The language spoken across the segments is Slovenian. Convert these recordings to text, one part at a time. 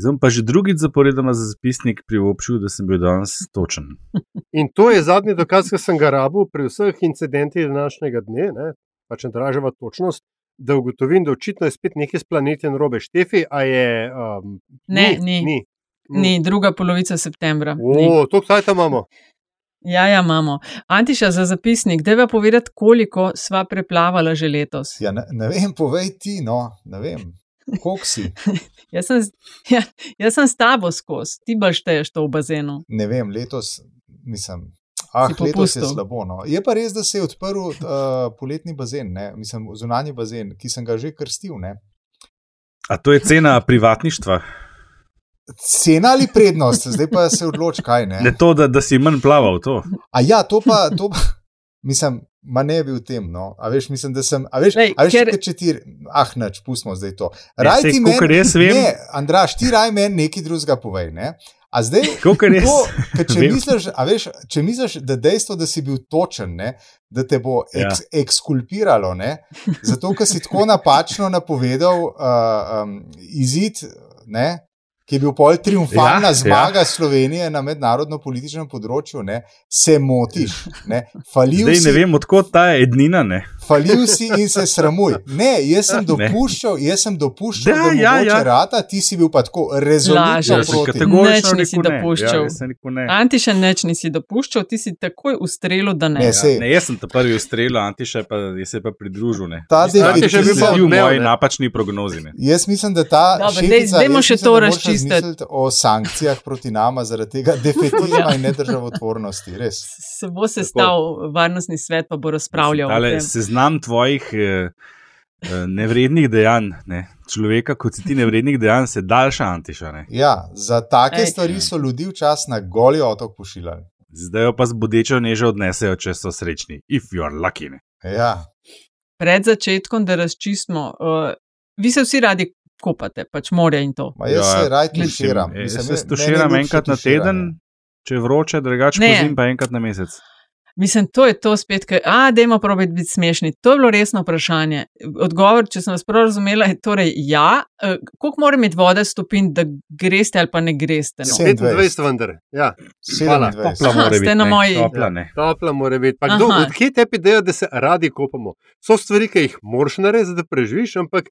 Zdaj pa že drugič zaporedoma za zapisnik privoščil, da sem bil danes točen. In to je zadnji dokaz, ki sem ga rabil pri vseh incidentih današnjega dne, ne, pa če dražava točnost, da ugotovim, da očitno je spet nekaj s planetom robe Štefi. Je, um, ne, ni. ni. Ni druga polovica septembra. O, to kdaj tam imamo? Ja, ja, imamo. Antiša za zapisnik, da bi povedal, koliko sva preplavala že letos. Ja, ne, ne vem, povej ti, no, ne vem. Kako si? jaz, sem, ja, jaz sem s tabo skozi, ti pa šteješ to v bazenu. Ne vem, letos nisem. Ah, letos je slabo. No. Je pa res, da se je odprl uh, poletni bazen, ne? mislim, zunanji bazen, ki sem ga že krstil. Ne? A to je cena privatništva? Cena ali prednost, zdaj pa se odloči, kaj ne. Ne to, da, da si manj plaval. To. A ja, to pa, to pa mislim, ma ne bi v tem. No. A veš, mislim, da sem. A veš, Lej, a veš ker... če ti, ah, neč, pustimo zdaj to. Raj ti meni, ne, Andraš, ti raj meni nekaj drugega povej. Ne? A zdaj, to, če, misliš, veš, če misliš, da dejstvo, da si bil točen, ne, da te bo eks, ja. ekskulpiralo, ne, zato ker si tako napačno napovedal uh, um, izid, ne, ki je bil pol triumfalna ja, zmaga ja. Slovenije na mednarodno političnem področju, ne, se motiš. Ne, Zdaj si, ne vem, odkot ta ednina. Ne. Falil si in se sramuj. Ne, jaz sem dopuščal, jaz sem dopuščal, da, da ja, ja. rata, ti si bil pa tako rezolutno proti. Neč nisi dopuščal. Ja, Antiša neč nisi dopuščal, ti si takoj ustrelil, da ne. Ne, ne jaz sem ta prvi ustrelil, Antiša pa je se pa pridružil. Ne. Ta Antiša je bil v moji napačni prognozi. Ne. Jaz mislim, da ta. Dajmo še to razčistiti. O sankcijah proti nama zaradi tega defetizma ja. in nedržavotvornosti. Se bo sestal varnostni svet, pa bo razpravljal seznam tvojih eh, eh, nevrednih dejanj, ne? človeka, kot si ti nevrednih dejanj, se daljša antiša. Ne? Ja, za take Ej, stvari so ljudi včasih na goli otok pošiljali. Zdaj jo pa z bodečo neže odnesejo, če so srečni, if you are lucky. Ja. Pred začetkom, da razčistimo, uh, vi se vsi radi kopate, pač morje in to. Ma jaz ja, se radi tuširam. Jaz se tuširam enkrat na teden, če je vroče, drugače pa zim pa enkrat na mesec. Mislim, to je to spet, da dajmo probiti biti smešni. To je bilo resno vprašanje. Odgovor, če sem vas prav razumela, je torej ja. Uh, koliko mora imeti vode stopin, da greste ali pa ne greste? No? 27, vendar. Ja, topla mora biti. Na moji... Topla, topla mora biti. Kdo, odkje te ideje, da se radi kopamo? So stvari, ki jih moraš narediti, da preživiš, ampak.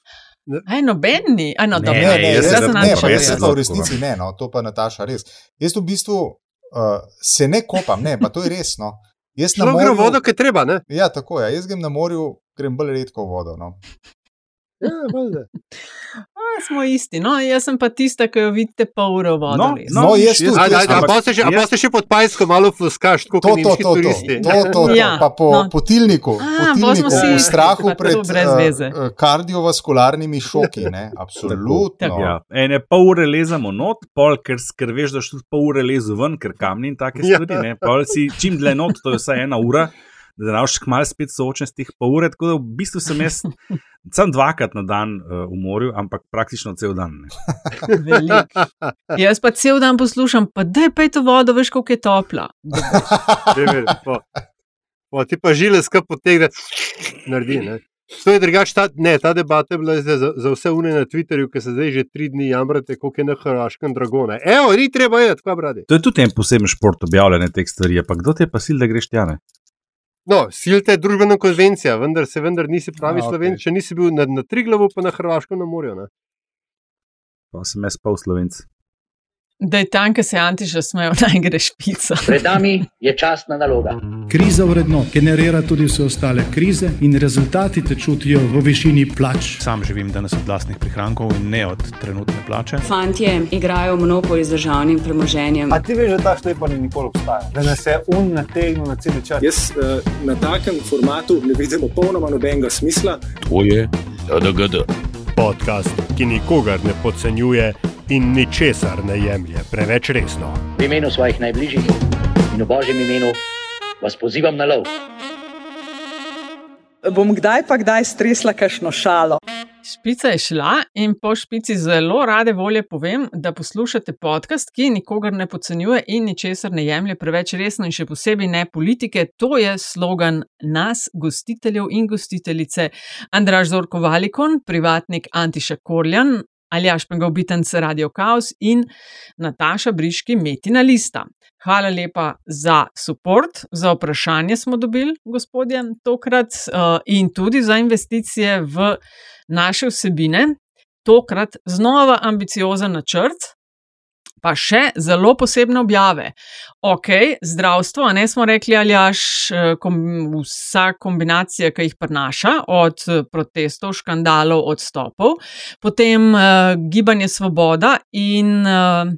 Aj, nobenni, aj, no, ne, ne, ne, jaz sem na tem. Jaz sem pa v resnici ne, no, to pa Nataša res. Jaz v bistvu uh, se ne kopam, ne, pa to je resno. Jaz na morju grem vodo, ki treba. Ne? Ja, tako je. Jaz grem na morju, grem bolj redko v vodo. No. Ja, A, smo isti. No, jaz sem pa tista, ki jo vidite, pa uro vodo. No, no, no jaz tudi. A pa ste še pod pajsko, malo fluskaš, tako kot to, to, to, to, to, ja, pa po, no. po tilniku, A, po tilniku v strahu pred uh, kardiovaskularnimi šoki. Ne? Absolutno. Ja. Ene pol ure lezamo not, pol, ker, ker veš, da še pol ure lezu ven, ker kamni in take ja. stvari. Ja. Pol si čim dlje not, to je vsaj ena ura da znaš kmalo spet soočen s teh pol ure. Tako da v bistvu sem jaz sam dvakrat na dan uh, v morju, ampak praktično cel dan. jaz pa cel dan poslušam, pa da je pej to vodo, veš, kako je topla. Po, ti pa žile skrb potegne, naredi. Ne? To je drugače, ta, ta debata je bila za, za vse une na Twitterju, ki se zdaj že tri dni jamrate, koliko je na Hrvaškem dragona. Evo, ni treba je, tako brati. To je tudi en poseben šport objavljene teh stvari, pa kdo te pa sil, da greš tjane? No, silte je družbena konvencija, vendar se vendar nisi pravi slovenc, okay. če nisi bil na, na Triglavu, pa na Hrvaškem na morju. Ne? Pa sem jaz pa v Slovenci. Da je tam, ki se antiša smejo, naj greš pica. Pred nami je časna naloga. Kriza vredno generira tudi vse ostale krize in rezultati te čutijo v višini plač. Sam živim danes od vlastnih prihrankov in ne od trenutne plače. Fantje igrajo monopoli z državnim premoženjem. A ti veš, da ta štej pa ni nikoli obstajal? Da nas je un nategnil na cel čas. Jaz uh, na takem formatu ne vidim popolnoma nobenega smisla. To je DDGD. Podcast, ki nikogar ne podcenjuje in ničesar ne jemlje preveč resno. V imenu svojih najbližjih in v božjem imenu vas pozivam na lov. Bom kdaj pa kdaj stresla kašno šalo. Špica je šla in po špici zelo rade volje povem, da poslušate podcast, ki nikogar ne podcenjuje in ničesar ne jemlje preveč resno, in še posebej ne politike. To je slogan nas, gostiteljev in gostiteljice. Andraš Zorko Valikon, privatnik Antiša Korjan, Aljaš Pengovitenc Radio Chaos in Nataša Briški Metina Lista. Hvala lepa za podporo, za vprašanje smo dobili, gospodje, tokrat uh, in tudi za investicije v naše vsebine. Tokrat znova ambiciozen načrt, pa še zelo posebne objave. Ok, zdravstvo, a ne smo rekli, ali jaš eh, kom, vsa kombinacija, ki jih prenaša, od eh, protestov, škandalov, odstopov, potem uh, gibanje Svoboda in. Uh,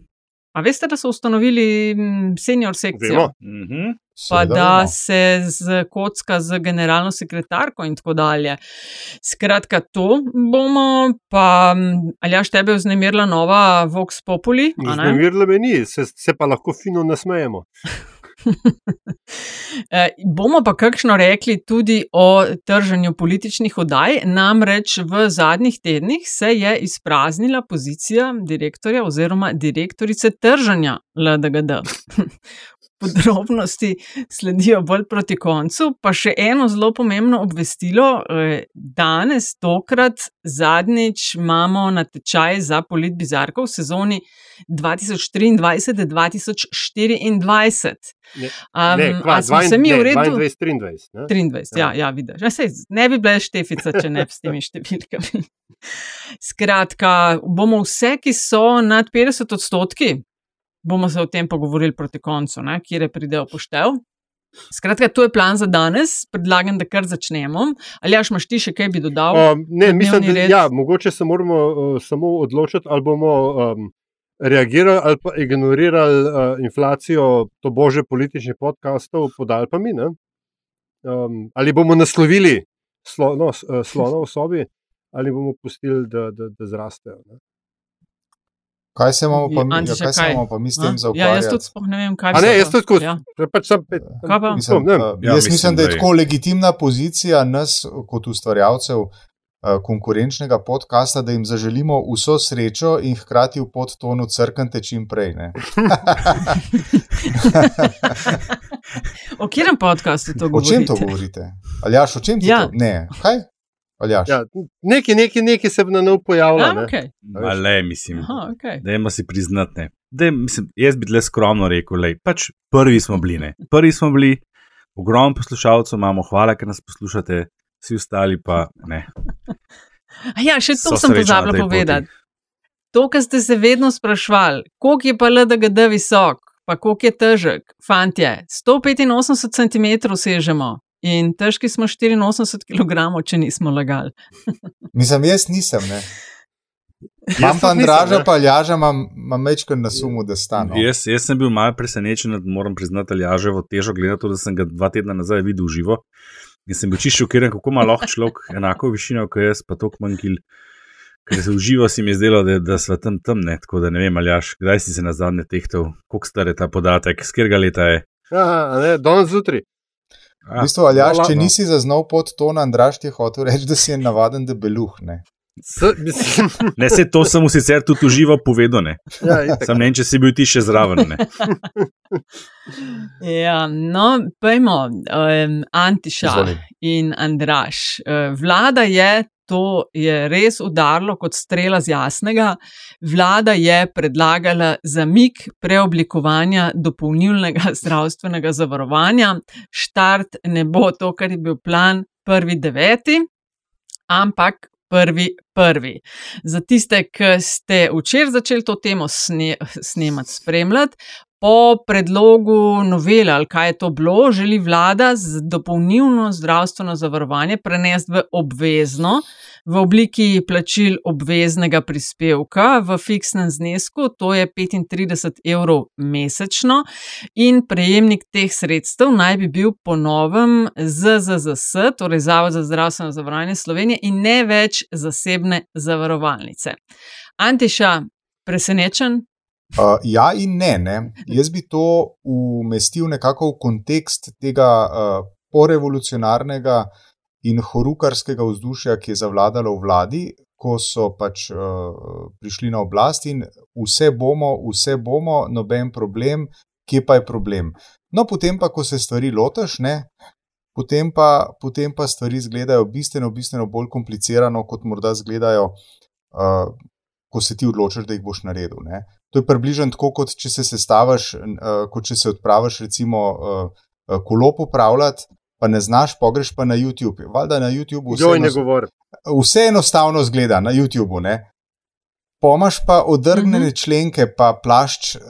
A veste, da so ustanovili mm, senior sekcijo? Mm -hmm. Pa da se z kocka z generalno sekretarko in tako dalje. Skratka, to bomo, pa ali jaš tebe vznemirila nova Vox Populi? Vznemirila me ni, se, se pa lahko fino nasmejemo. Eh, bomo pa kakšno rekli tudi o trženju političnih oddaj. Namreč v zadnjih tednih se je izpraznila pozicija direktorja oziroma direktorice trženja LDGD. Podrobnosti sledijo bolj proti koncu, pa še eno zelo pomembno obvestilo. Eh, danes, tokrat, zadnjič imamo na tečaj za polit bizarko v sezoni 2023-2024. Ne, um, ne, kva, smo se mi v redu? 22, 23. 23, ja, ja vidiš. Ja, ne bi bila štefica, če ne bi s temi številkami. Skratka, bomo vse, ki so nad 50 odstotki, bomo se o tem pogovorili proti koncu, kje pridejo poštev. Skratka, to je plan za danes, predlagam, da kar začnemo. Ali jaš imaš ti še kaj bi dodal? Um, ne, mislim, da ja, mogoče se moramo uh, samo odločiti, ali bomo um, reagirali ali pa ignorirali uh, inflacijo, to bože političnih podkastov pod Alpami, um, ali bomo naslovili slo, no, uh, slono v sobi, ali bomo pustili, da, da, da zrastejo. Ne? Kaj se imamo pa, Antiša, ja, kaj se imamo pa mi s tem zaukvarjati? Ja, jaz tudi spoh ne vem, kaj se je. Jaz tudi tako, ja. pač sem pet. Mislim, ja, jaz mislim, mislim, da je tako legitimna pozicija nas kot ustvarjalcev, Eh, konkurenčnega podcasta, da jim zaželimo vso srečo in hkrati v podtonu crkante čim prej. o katerem podkastu to govorite? O čem to govorite? Ali jaš, o čem ti ja. to? Ne, kaj? Ja, neki, neki, neki se na nov pojavlja. Okay. Le, mislim, Aha, okay. da ima si priznati. Dej, mislim, jaz bi le skromno rekel, da pač prvi smo bili. Ne. Prvi smo bili, ogromno poslušalcev imamo, hvala, ker nas poslušate vsi ostali pa ne. Ja, še to sem pozabila povedati. To, kar ste se vedno sprašvali, koliko je pa LDGD visok, pa koliko je težek, fantje, 185 cm sežemo in težki smo 84 kg, če nismo lagali. Mislim, jaz nisem. Ne. Imam pa Andraža, pa Ljaža, imam, imam večkrat na sumu, da stane. Jaz, jaz sem bil malo presenečen, moram priznati, Ljaževo težo, glede na to, da sem ga dva tedna nazaj videl živo. In sem bil čisto šokiran, kako ima lahko človek enako višino kot jaz, pa tako manj kil. Ker se uživa, si mi zdelo, da, da smo tam tam, ne? tako da ne vem, ali jaš, kdaj si se na zadnje tehtal, koliko star je ta podatek, z katerega leta je. Aha, ne, danes zjutraj. V bistvu, ali jaš, če nisi zaznal pod to, Andraš ti je hotel reči, da si je navaden debeluh. Ne? ne, se to sem sicer tudi užival povedal. Ja, sem ne, če si bil ti še zraven. ja, no, pojmo, um, Antiša Zvoli. in Andraš. Uh, vlada je, to je res udarilo kot strela z jasnega. Vlada je predlagala zamik preoblikovanja dopolnilnega zdravstvenega zavarovanja. Štart ne bo to, kar je bil plan, prvi deveti. Ampak prvi, prvi. Za tiste, ki ste včeraj začeli to temo sne, snemati, spremljati. Po predlogu novela, ali kaj je to bilo, želi vlada dopolnilno zdravstveno zavarovanje prenesti v obvezno, v obliki plačil obveznega prispevka v fiksnem znesku, to je 35 evrov mesečno, in prejemnik teh sredstev naj bi bil po novem ZZZS, torej Zavod za zdravstveno zavarovanje Slovenije, in ne več zasebne zavarovalnice. Antiša, presenečen? Uh, ja, in ne, ne. Jaz bi to umestil nekako v kontekst tega uh, porevolucionarnega in horukarskega vzdušja, ki je zavladalo v vladi, ko so pač uh, prišli na oblast in vse bomo, vse bomo, noben problem, kje pa je problem. No, potem pa, ko se stvari lotaš, ne. Potem pa, potem pa stvari izgledajo bistveno, bistveno bolj komplicirano, kot morda izgledajo uh, ko se ti odločiš, da jih boš naredil. Ne. To je približno tako, kot če se sestaviš, uh, kot če se odpraviš, recimo, uh, kolo popravljati, pa ne znaš, pogreš pa na YouTube. Valjda na YouTubu vse, eno, vse enostavno zgleda, na YouTubu. Ne. Pomaž pa odrgnjene mm -hmm. členke, pa plašč uh,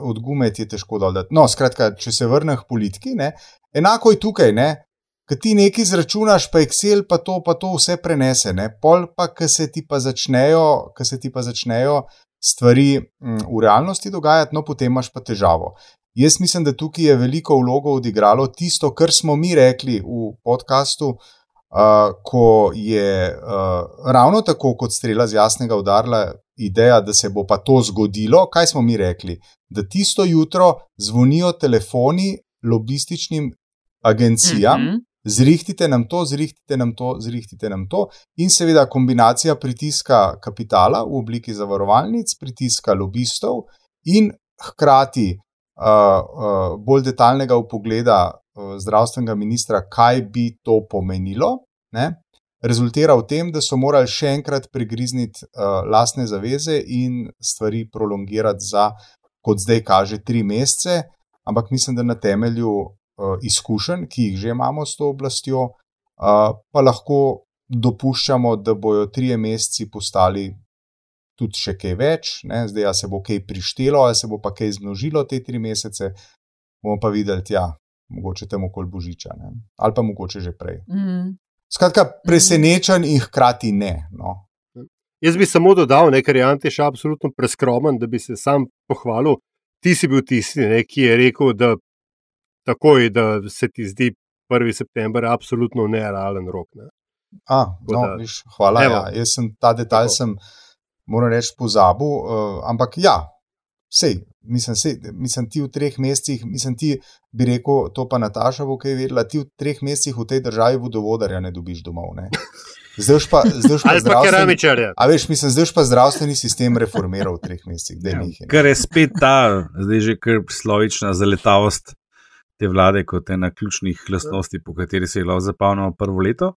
od gume ti je težko dodati. No, skratka, če se vrnem k politiki, ne, enako je tukaj, ne, ki ti nekaj izračunaš, pa Excel pa to, pa to vse prenese, ne, pol pa, ki se ti pa začnejo, se ti pa začnejo stvari mm, v realnosti dogajati, no, potem imaš pa težavo. Jaz mislim, da tukaj je veliko vlogo odigralo tisto, kar smo mi rekli v podkastu, uh, ko je uh, ravno tako kot strela z jasnega udarila ideja, da se bo pa to zgodilo. Kaj smo mi rekli? Da tisto jutro zvonijo telefoni lobističnim agencijam. Mm -hmm. Zrihtite nam to, zrihtite nam to, zrihtite nam to, in seveda kombinacija pritiska kapitala v obliki zavarovalnic, pritiska lobistov in hkrati uh, uh, bolj detaljnega upogleda uh, zdravstvenega ministra, kaj bi to pomenilo, ne, rezultira v tem, da so morali še enkrat pregrizniti uh, lastne zaveze in stvari prolongirati za, kot zdaj kaže, tri mesece. Ampak mislim, da na temelju uh, izkušenj, ki jih že imamo s to oblastjo, pa lahko dopuščamo, da bojo tri meseci postali tudi še kaj več. Ne? Zdaj, a se bo kaj prištelo, a se bo pa kaj zmnožilo te tri mesece, bomo pa videli, ja, mogoče temu kol božiča, ne? ali pa mogoče že prej. Mm. Skratka, presenečen in hkrati ne. No. Jaz bi samo dodal, ne, ker je Antiš absolutno preskromen, da bi se sam pohvalil. Ti si bil tisti, ne, ki je rekel, da, takoj, da se ti zdi 1. september absolutno nerealen rok. Ne. A, no, da, viš, hvala. Ja. Jaz sem ta detalj, sem, moram reči, pozabil. Uh, ampak ja, Sej, mislim, sej, mislim, ti v treh mesecih, mislim, ti bi rekel, to pa Nataša bo kaj vedela, ti v treh mesecih v tej državi vodovodarja ne dobiš domov. Ne? Zdaj pa, zdaj pa zdravstveni, a veš, mislim, zdaj pa zdravstveni sistem reformiral v treh mesecih. Ja. Ker je spet ta, zdaj že kar slovična zaletavost te vlade kot ena ključnih lastnosti, po kateri se je lahko zapolnilo prvo leto.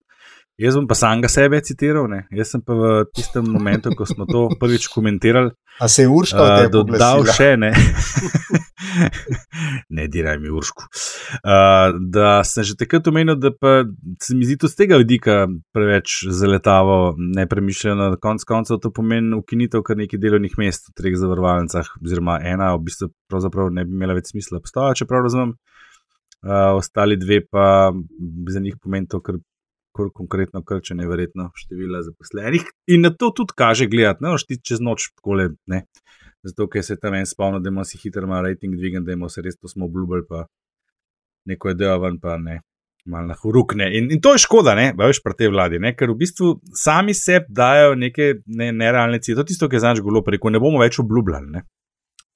Jaz bom pa samega sebe citiral. Ne? Jaz sem pa v tistem momentu, ko smo to prvič komentirali. A se je Urška uh, dodal še ne? ne, diraj mi Uršku. Uh, da sem že takrat omenil, da se mi zdi tudi z tega vidika preveč zaletavo, nepremišljeno. Koncu koncev to pomeni ukinitev kar nekaj delovnih mest v treh zavarovalnicah, oziroma ena, v bistvu, pravzaprav ne bi imela več smisla obstajati, če prav razumem. Ostali dve pa za njih pomeni to, kar konkretno krčenje, verjetno števila zaposlenih. In na to tudi kaže gledati, ne ošti čez noč, takole, ne. Zato, ker se tam en spomni, da ima si hitro ima rating dvigen, da ima se res to smo obljubili, pa neko je delo ven, pa ne. Mal na hurukne. In, in to je škoda, ne, veš, pri tej vladi, ne? ker v bistvu sami sebi dajo neke ne, nerealne cilje. To je tisto, kar znaš golo preko, ne bomo več obljubljali. Ne?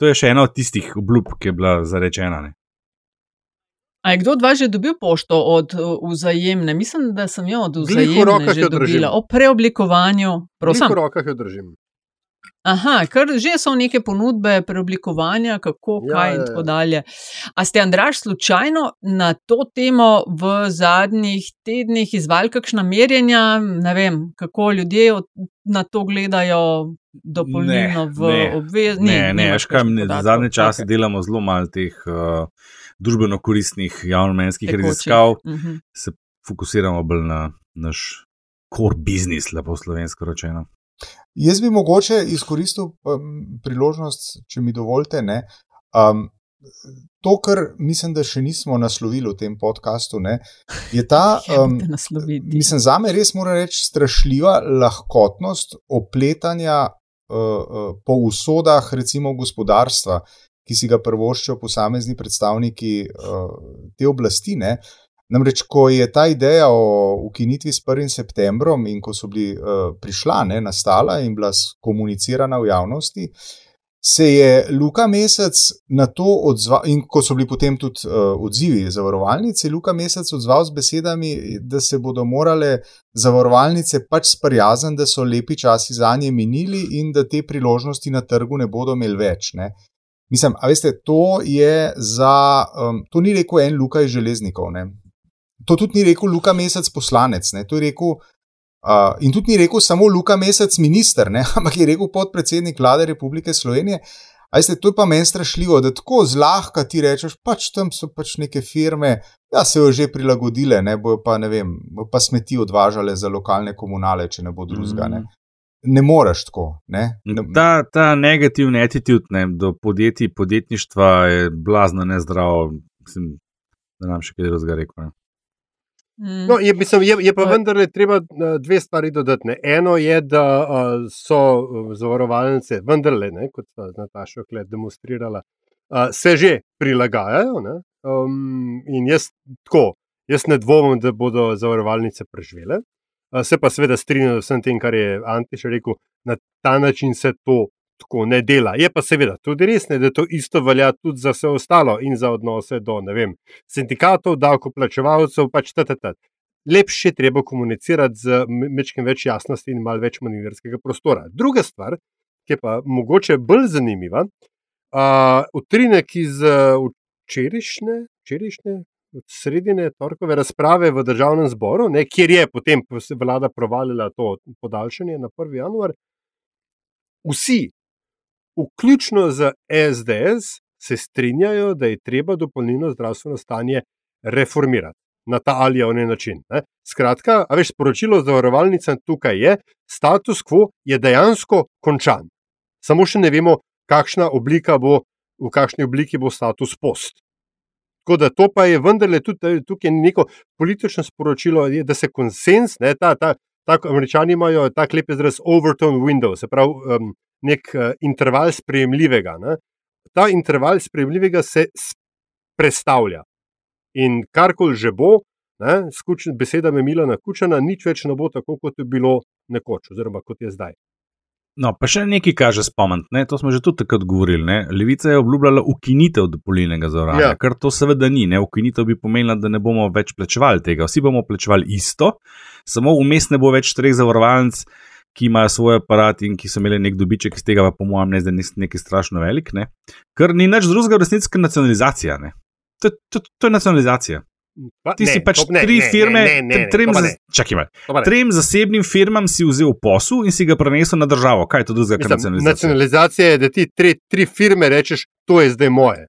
To je še ena od tistih obljub, ki je bila zarečena. Ne? A je kdo od vas že dobil pošto od vzajemne? Mislim, da sem jo od vzajemne že dobila. O preoblikovanju. Prosim. V rokah jo držim. Aha, ker že so neke ponudbe preoblikovanja, kako, ja, kaj ja, in tako dalje. A ste, Andraš, slučajno na to temo v zadnjih tednih izvali kakšna merjenja, ne vem, kako ljudje na to gledajo, dopolnilno v obveznosti? Ne, ne, ne, ne, ne zadnje čase okay. delamo zelo malo teh. Uh, družbeno koristnih javnomenskih raziskav, uh mhm. -huh. se fokusiramo bolj na naš core business, lepo slovensko rečeno. Jaz bi mogoče izkoristil um, priložnost, če mi dovolite. Um, to, kar mislim, da še nismo naslovili v tem podkastu, ne, je ta, um, mislim, za me res mora reči, strašljiva lahkotnost opletanja uh, uh, po usodah, recimo, gospodarstva, ki si ga prvoščijo posamezni predstavniki uh, te oblasti. Ne? Namreč, ko je ta ideja o ukinitvi s 1. septembrom in ko so bili uh, prišla, ne, nastala in bila komunicirana v javnosti, se je Luka Mesec na to odzval, in ko so bili potem tudi uh, odzivi zavarovalnice, Luka Mesec odzval z besedami, da se bodo morale zavarovalnice pač sprijazniti, da so lepi časi za nje minili in da te priložnosti na trgu ne bodo imeli več. Ne. Mislim, a veste, to je za. Um, to ni rekel en Luka iz železnikov. Ne? To tudi ni rekel Luka Mesec poslanec. Ne? To je rekel Uh, in tudi ni rekel samo Luka Mesec, minister, ne? ampak je rekel podpredsednik vlade Republike Slovenije. Ajste, to je pa meni strašljivo, da tako zlahka ti rečeš, pač tam so pač neke firme, da se jo že prilagodile, ne bojo pa, ne vem, bo pa smeti odvažale za lokalne komunale, če ne bo drugega. Ne, ne moreš tako. Ne? Ne, Ta, ta negativni attitude ne, do podjetij, podjetništva je blazno nezdrav. Mislim, da nam še kaj drugega rekel. Ne. Mm. No, je, mislim, je, je pa vendarle treba eh, dve stvari dodati. Ne. Eno je, da uh, so uh, zavarovalnice, vendarle, ne, kot sta Nataša Kled demonstrirala, uh, se že prilagajajo. Ne. Um, in jaz tako, jaz ne dvomim, da bodo zavarovalnice preživele. Uh, se pa seveda strinjam z vsem tem, kar je Antiš rekel, na ta način se to tako ne dela. Je pa seveda tudi res, ne, da to isto velja tudi za vse ostalo in za odnose do vem, sindikatov, davkoplačevalcev, pač ttt. Lepše je treba komunicirati z mečkim več jasnosti in malo več manjverskega prostora. Druga stvar, ki je pa mogoče bolj zanimiva, uh, utrinek iz včerajšnje, včerajšnje. Sredine torkove razprave v državnem zboru, ne, kjer je potem vlada provalila to podaljšanje na 1. januar, vsi vključno z SDS, se strinjajo, da je treba dopolnilno zdravstveno stanje reformirati na ta ali oni način. Ne. Skratka, veš, sporočilo zavarovalnicam tukaj je, status quo je dejansko končan. Samo še ne vemo, kakšna oblika bo, v kakšni obliki bo status post. Tako da to pa je vendarle tudi tukaj neko politično sporočilo, da se konsens, ne, ta, ta, ta, američani imajo tako lep izraz overtone window, se pravi, um, nek uh, interval sprejemljivega. Ne? Ta interval sprejemljivega se predstavlja. In karkoli že bo, s besedami Milana Kučana, nič več ne bo tako, kot je bilo nekoč, oziroma kot je zdaj. No, pa še nekaj kaže spomniti, to smo že tudi takrat govorili. Ne? Levica je obljubljala ukinitev dopolnilnega zavarovanja, ja. kar to seveda ni. Ne? Ukinitev bi pomenila, da ne bomo več plačevali tega, vsi bomo plačevali isto, samo vmes ne bo več treh zavarovalnic, ki imajo svoj aparat in ki so imeli nek dobiček iz tega, pa po mojem mnenju, da ni nekaj strašno velik, ne? ker ni nič drugega, resnici, kot nacionalizacija. To, to, to je nacionalizacija. Pa, Ti ne, si pač ne, tri ne, firme, ne, ne, ne, trem, za, čakaj, trem zasebnim firmam si vzel posel in si ga prenesel na državo. Kaj je to drugega, kot nacionalizacija? Nacionalizacija je, da ti tri, tri firme rečeš, to je zdaj moje.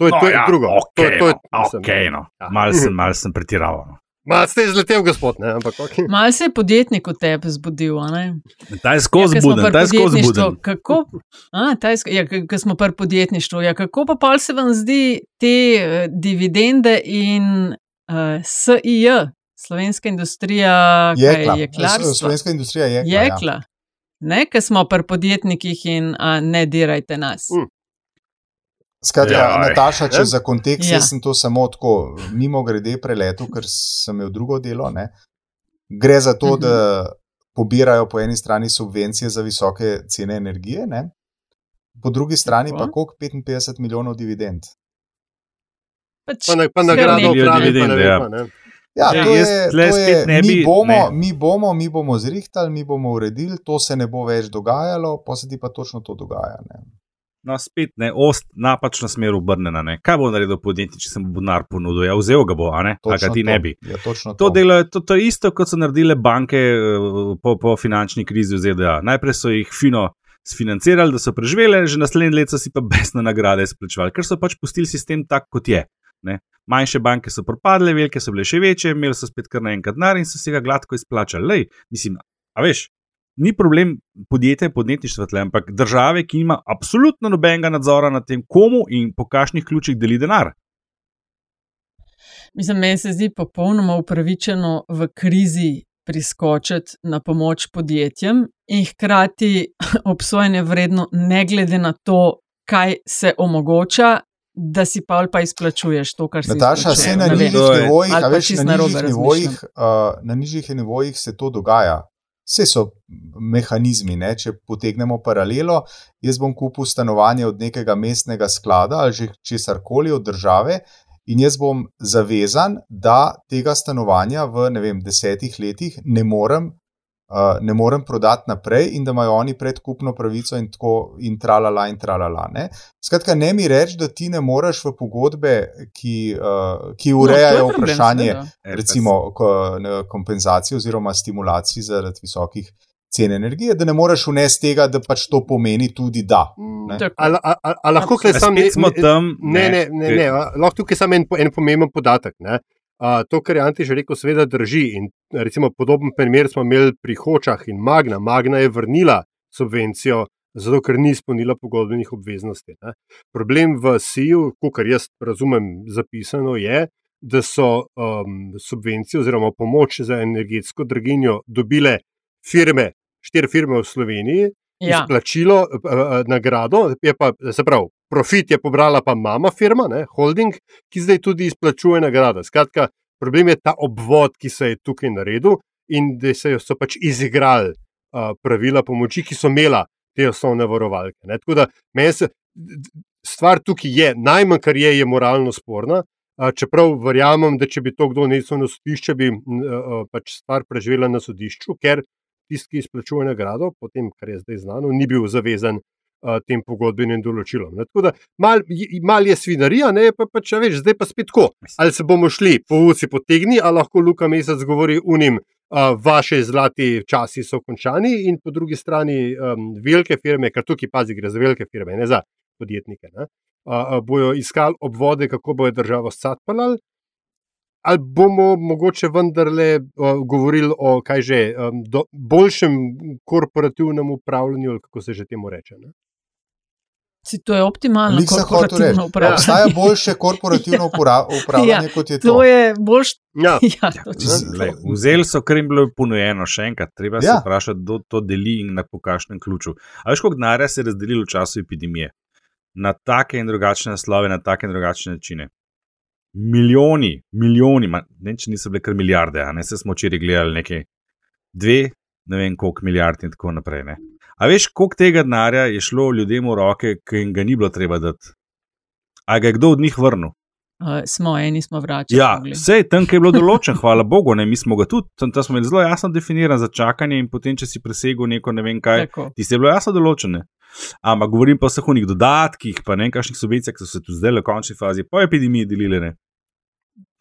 To je, no, to je ja, drugo. Okay, to je, to je, no, okay, no. ja. Mal sem, mal sem pretiraval. No. Malo ste izletel, gospod. Ne, ampak, okay. Malo se je podjetnik v tebi zbudil. Ta je skozi zbuden, ta je skozi zbuden. Kako, a, je, ja, ko smo pri podjetništvu, ja, kako pa pa se vam zdi te uh, dividende in uh, SIJ, slovenska industrija, jekla. je? Slovenska industrija je jekla. Ja. Ne, ker smo pri podjetnikih in a, ne dirajte nas. Mm. Skratka, ja, Nataša, če za kontekst, ja. sem to samo tako mimo grede preletel, ker sem imel drugo delo. Ne. Gre za to, uh -huh. da pobirajo po eni strani subvencije za visoke cene energije, ne. po drugi strani Tako. pa koliko 55 milijonov dividend. Pač pa, pa nagrado upravi, dividend, ja. Ja, to jaz je, to je, ne mi, bi- bomo, ne. mi bomo, mi bomo zrihtali, mi bomo uredili, to se ne bo več dogajalo, pa se ti pa točno to dogaja. Ne. No, spet ne, ost napačna smer obrnjena. Ne. Kaj bo naredil podjetje, če se mu bo denar ponudil? Ja, vzel ga bo, a ne? A ga Točno ti to. ne bi. Ja, točno To, to. delajo, to, to je isto, kot so naredile banke eh, po, po finančni krizi v ZDA. Najprej so jih fino sfinancirali, da so preživele, že naslednje leto si pa besne nagrade izplačevali, ker so pač pustili sistem tak, kot je. Ne. Manjše banke so propadle, velike so bile še večje, imeli so spet kar naenkrat denar in so si ga gladko izplačali. Lej, mislim, a veš, ni problem podjetja, podjetništva, tle, ampak države, ki ima absolutno nobenega nadzora nad tem, komu in po kakšnih ključih deli denar. Mislim, meni se zdi popolnoma upravičeno v krizi priskočiti na pomoč podjetjem in hkrati obsojanje vredno, ne glede na to, kaj se omogoča, da si pa ali pa izplačuješ to, kar si Nataša, vse na nižjih nivojih, veš, na nižjih nivojih, uh, na nižjih nivojih se to dogaja. Vse so mehanizmi, ne? če potegnemo paralelo. Jaz bom kupil stanovanje od nekega mestnega sklada ali že česar koli od države, in jaz bom zavezan, da tega stanovanja v vem, desetih letih ne morem uh, ne morem prodati naprej in da imajo oni predkupno pravico in tako in tralala in tralala. Ne? Skratka, ne mi reči, da ti ne moreš v pogodbe, ki, uh, ki urejajo no, vprašanje, problem, recimo kompenzacije oziroma stimulacij zaradi visokih cen energije, da ne moreš unesti tega, da pač to pomeni tudi da. Ali lahko tukaj samo en, ne, ne, ne, ne, lahko tukaj samo en, en pomemben podatek. Ne? Uh, to, kar je Antiž rekel, seveda drži. In, recimo, podoben primer smo imeli pri Hočah in Magna. Magna je vrnila subvencijo, zato ker ni izpolnila pogodbenih obveznosti. Ne. Problem v SIU, kar jaz razumem, zapisano je, da so um, subvencije oziroma pomoč za energetsko draginjo dobile firme, štiri firme v Sloveniji, ja. izplačilo, uh, nagrado, je pa, se pravi, profit je pobrala pa mama firma, ne, holding, ki zdaj tudi izplačuje nagrado. Skratka, problem je ta obvod, ki se je tukaj naredil in da se so pač izigrali uh, pravila pomoči, ki so imela te osnovne varovalke. Ne. Tako da se, stvar tukaj je, najmanj kar je, je moralno sporna. Čeprav verjamem, da če bi to kdo nesel na sodišče, bi uh, pač stvar preživela na sodišču, ker tisti, ki izplačuje nagrado, potem, kar je zdaj znano, ni bil zavezan uh, tem pogodbenim določilom. Ne? Tako da mal, mal je svinarija, ne pa, pa če veš, zdaj pa spet tako. Ali se bomo šli po ulici potegni, ali lahko Luka Mesec govori unim. Uh, vaše zlati časi so končani, in po drugi strani um, velike firme, kar tukaj pazi, gre za velike firme, ne za podjetnike, ne, uh, bojo iskali obvode, kako bojo državo scatpali, ali bomo mogoče vendarle uh, govorili o že, um, do, boljšem korporativnem upravljanju, ali kako se že temu reče. Ne? Si to je optimalno. Korporativno upravljanje. Obstaja boljše korporativno upravljanje, ja, kot je to. To je boljš. Ja. Ja, ja, Vzeli so, kar jim bilo ponujeno, še enkrat. Treba ja. se vprašati, kdo to deli in na pokašnem ključu. A veš, koliko denarja se je razdelilo v času epidemije? Na take in drugačne naslove, na take in drugačne načine milijoni, milijoni, ne če niso bile kar milijarde, a ne se smo včeraj gledali nekaj, dve, ne vem koliko milijard in tako naprej. Ne. A veš, koliko tega denarja je šlo ljudem v roke, ki jim ga ni bilo treba dati? A ga je kdo od njih vrnil? Uh, smo eni, smo vračali. Ja, vse je tam, ki je bilo določen, hvala Bogu, ne, mi smo ga tudi, tam, tam smo imeli zelo jasno definiran za čakanje in potem, če si presegel neko ne vem kaj, ti je bilo jasno določene. Ampak govorim pa o vseh unih dodatkih, pa ne kakšnih subvencijah, ki so se tu zdaj v končni fazi po epidemiji delile.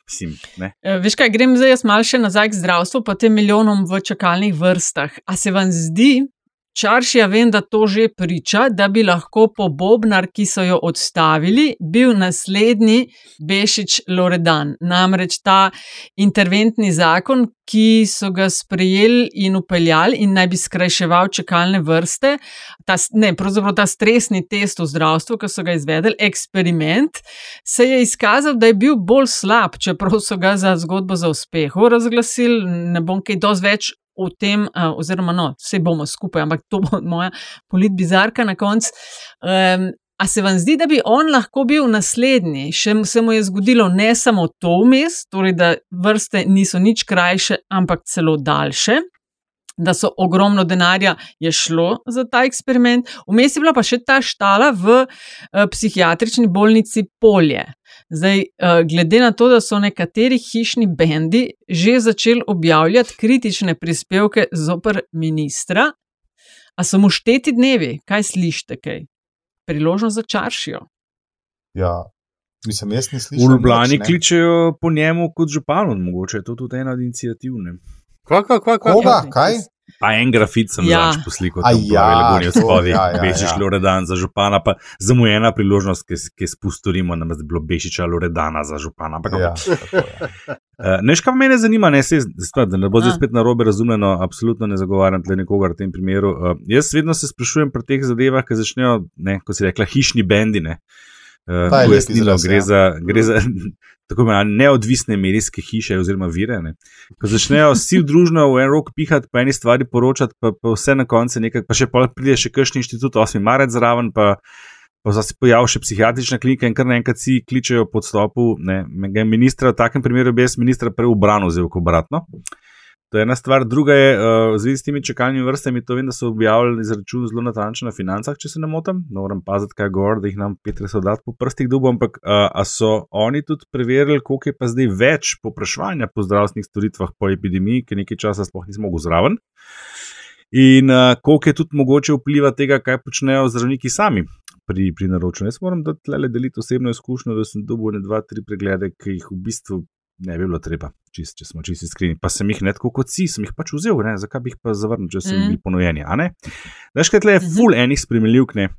Sim, e, Veš kaj, grem zdaj jaz malce nazaj k zdravstvu, pa tem milijonom v čakalnih vrstah. A se vam zdi, Čaršija vem, da to že priča, da bi lahko po Bobnar, ki so jo odstavili, bil naslednji Bešič Loredan. Namreč ta interventni zakon, ki so ga sprejeli in upeljali in naj bi skrajševal čakalne vrste, ta, ne, pravzaprav ta stresni test v zdravstvu, ki so ga izvedeli, eksperiment, se je izkazal, da je bil bolj slab, čeprav so ga za zgodbo za uspeh razglasili. Ne bom kaj dosti več o tem, uh, oziroma no, vse bomo skupaj, ampak to bo moja politbizarka na koncu. Um, a se vam zdi, da bi on lahko bil naslednji? Še se mu je zgodilo ne samo to vmes, torej da vrste niso nič krajše, ampak celo daljše. Da so ogromno denarja je šlo za ta eksperiment, vmes je bila pa še ta štala v uh, psihiatrični bolnici Polje. Zdaj, eh, glede na to, da so nekateri hišni bendi že začeli objavljati kritične prispevke zoper ministra, a so mu šteti dnevi, kaj slišite, kaj? Priložnost za čaršijo. Ja, mislim, jaz ne slišim. Urbani kličejo po njemu kot županu, mogoče je to tudi ena od inicijativ. Kva, kva, kva, kva, Koga, kaj? Pa en grafit sem ja. zač poslikal, da ja, je bilo spodaj, ja, ja, Bešič ja. Loredan za župana, pa za mu je ena priložnost, ki, ki spustorimo, da bi bilo Bešiča Loredana za župana. Ampak, ja, uh, Neš, kaj me zanima, ne, se, spet, da ne bo zdaj spet na robe razumljeno, absolutno ne zagovarjam tle nikogar v tem primeru. Uh, jaz vedno se sprašujem pri teh zadevah, ki začnejo, ne, kot si rekla, hišni bendine. Uh, pojasnilo, gre, ja. za, gre za tako imenovane neodvisne medijske hiše oziroma vire. Ne. Ko začnejo vsi družno v en rok pihati, pa eni stvari poročati, pa, pa vse na koncu nekaj, pa še pride še kakšen inštitut, 8. marec zraven, pa, pa se pojavi še psihiatrična klinika in kar naenkrat si kličejo pod stopu. Ne, ministra, v takem primeru bi jaz ministra v vzel, kot obratno. To je ena stvar, druga je, uh, v zvezi s temi čakalnimi vrstami, to vem, da so objavili izračun zelo natančno na financah, če se ne motim, no, moram paziti, kaj govor, da jih nam Petr soldat po prstih dubo, ampak uh, a so oni tudi preverili, koliko je pa zdaj več popraševanja po zdravstvenih storitvah po epidemiji, ki nekaj časa sploh nismo mogli zraven. In uh, koliko je tudi mogoče vpliva tega, kaj počnejo zdravniki sami pri, pri naročanju. Jaz moram dati le deliti osebno izkušnjo, da sem dobil ne dva, tri preglede, ki jih v bistvu ne bi bilo treba, čist, če smo čisti iskreni. Pa sem jih ne tako kot si, sem jih pač vzel, ne? zakaj bi jih pa zavrnil, če so mm. bili ponujeni. Veš, kaj tle je Mhm. full enih spremljivk. Ne?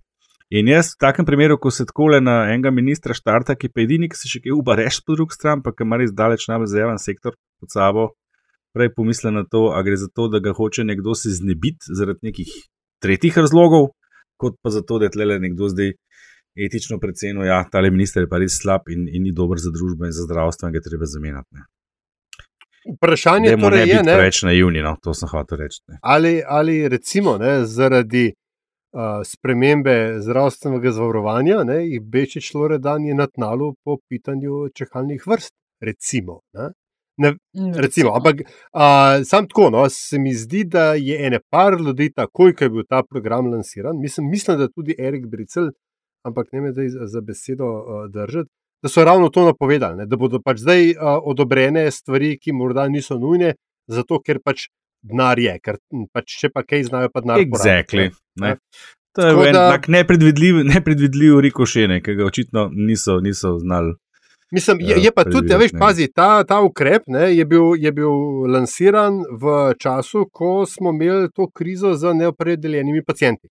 In jaz v takem primeru, ko se tako le na enega ministra štarta, ki pa edini, ki se še kaj upa reči po drugi strani, pa ki ima res daleč najbolj zajeven sektor pod sabo, prej pomisle na to, a gre za to, da ga hoče nekdo se znebiti zaradi nekih tretjih razlogov, kot pa zato, da je tle nekdo zdaj etično precenil, da ja, ta minister je pa res slab in, in ni dober za družbo in za zdravstvo in ga treba zamenjati. Ne. Vprašanje Dajmo torej ne je, ne, preveč naivni, no, to sem hotel reči. Ne. ali, ali recimo ne, zaradi uh, spremembe zdravstvenega zavarovanja, ne, jih Bečič Loredan je na tnalu po pitanju čakalnih vrst. Recimo, ne. Ne, Mm, recimo, ampak uh, sam tako, no, se mi zdi, da je ene par ljudi takoj, ko je bil ta program lansiran, mislim, mislim da tudi Erik Bricel, ampak ne me zdaj za- besedo uh, držati, da so ravno to napovedali, ne, da bodo pač zdaj uh, odobrene stvari, ki morda niso nujne, zato ker pač denar je, ker m, pač če pa kaj znajo, pa denar Exactly. porabiti. To je Tako en da- tak nepredvidljiv, nepredvidljiv rikošene, ki ga očitno niso, niso znali. Mislim, je, je pa tudi, ja, veš, pazi, ta, ta ukrep ne, je, bil, je bil lansiran v času, ko smo imeli to krizo z neopredeljenimi pacijenti.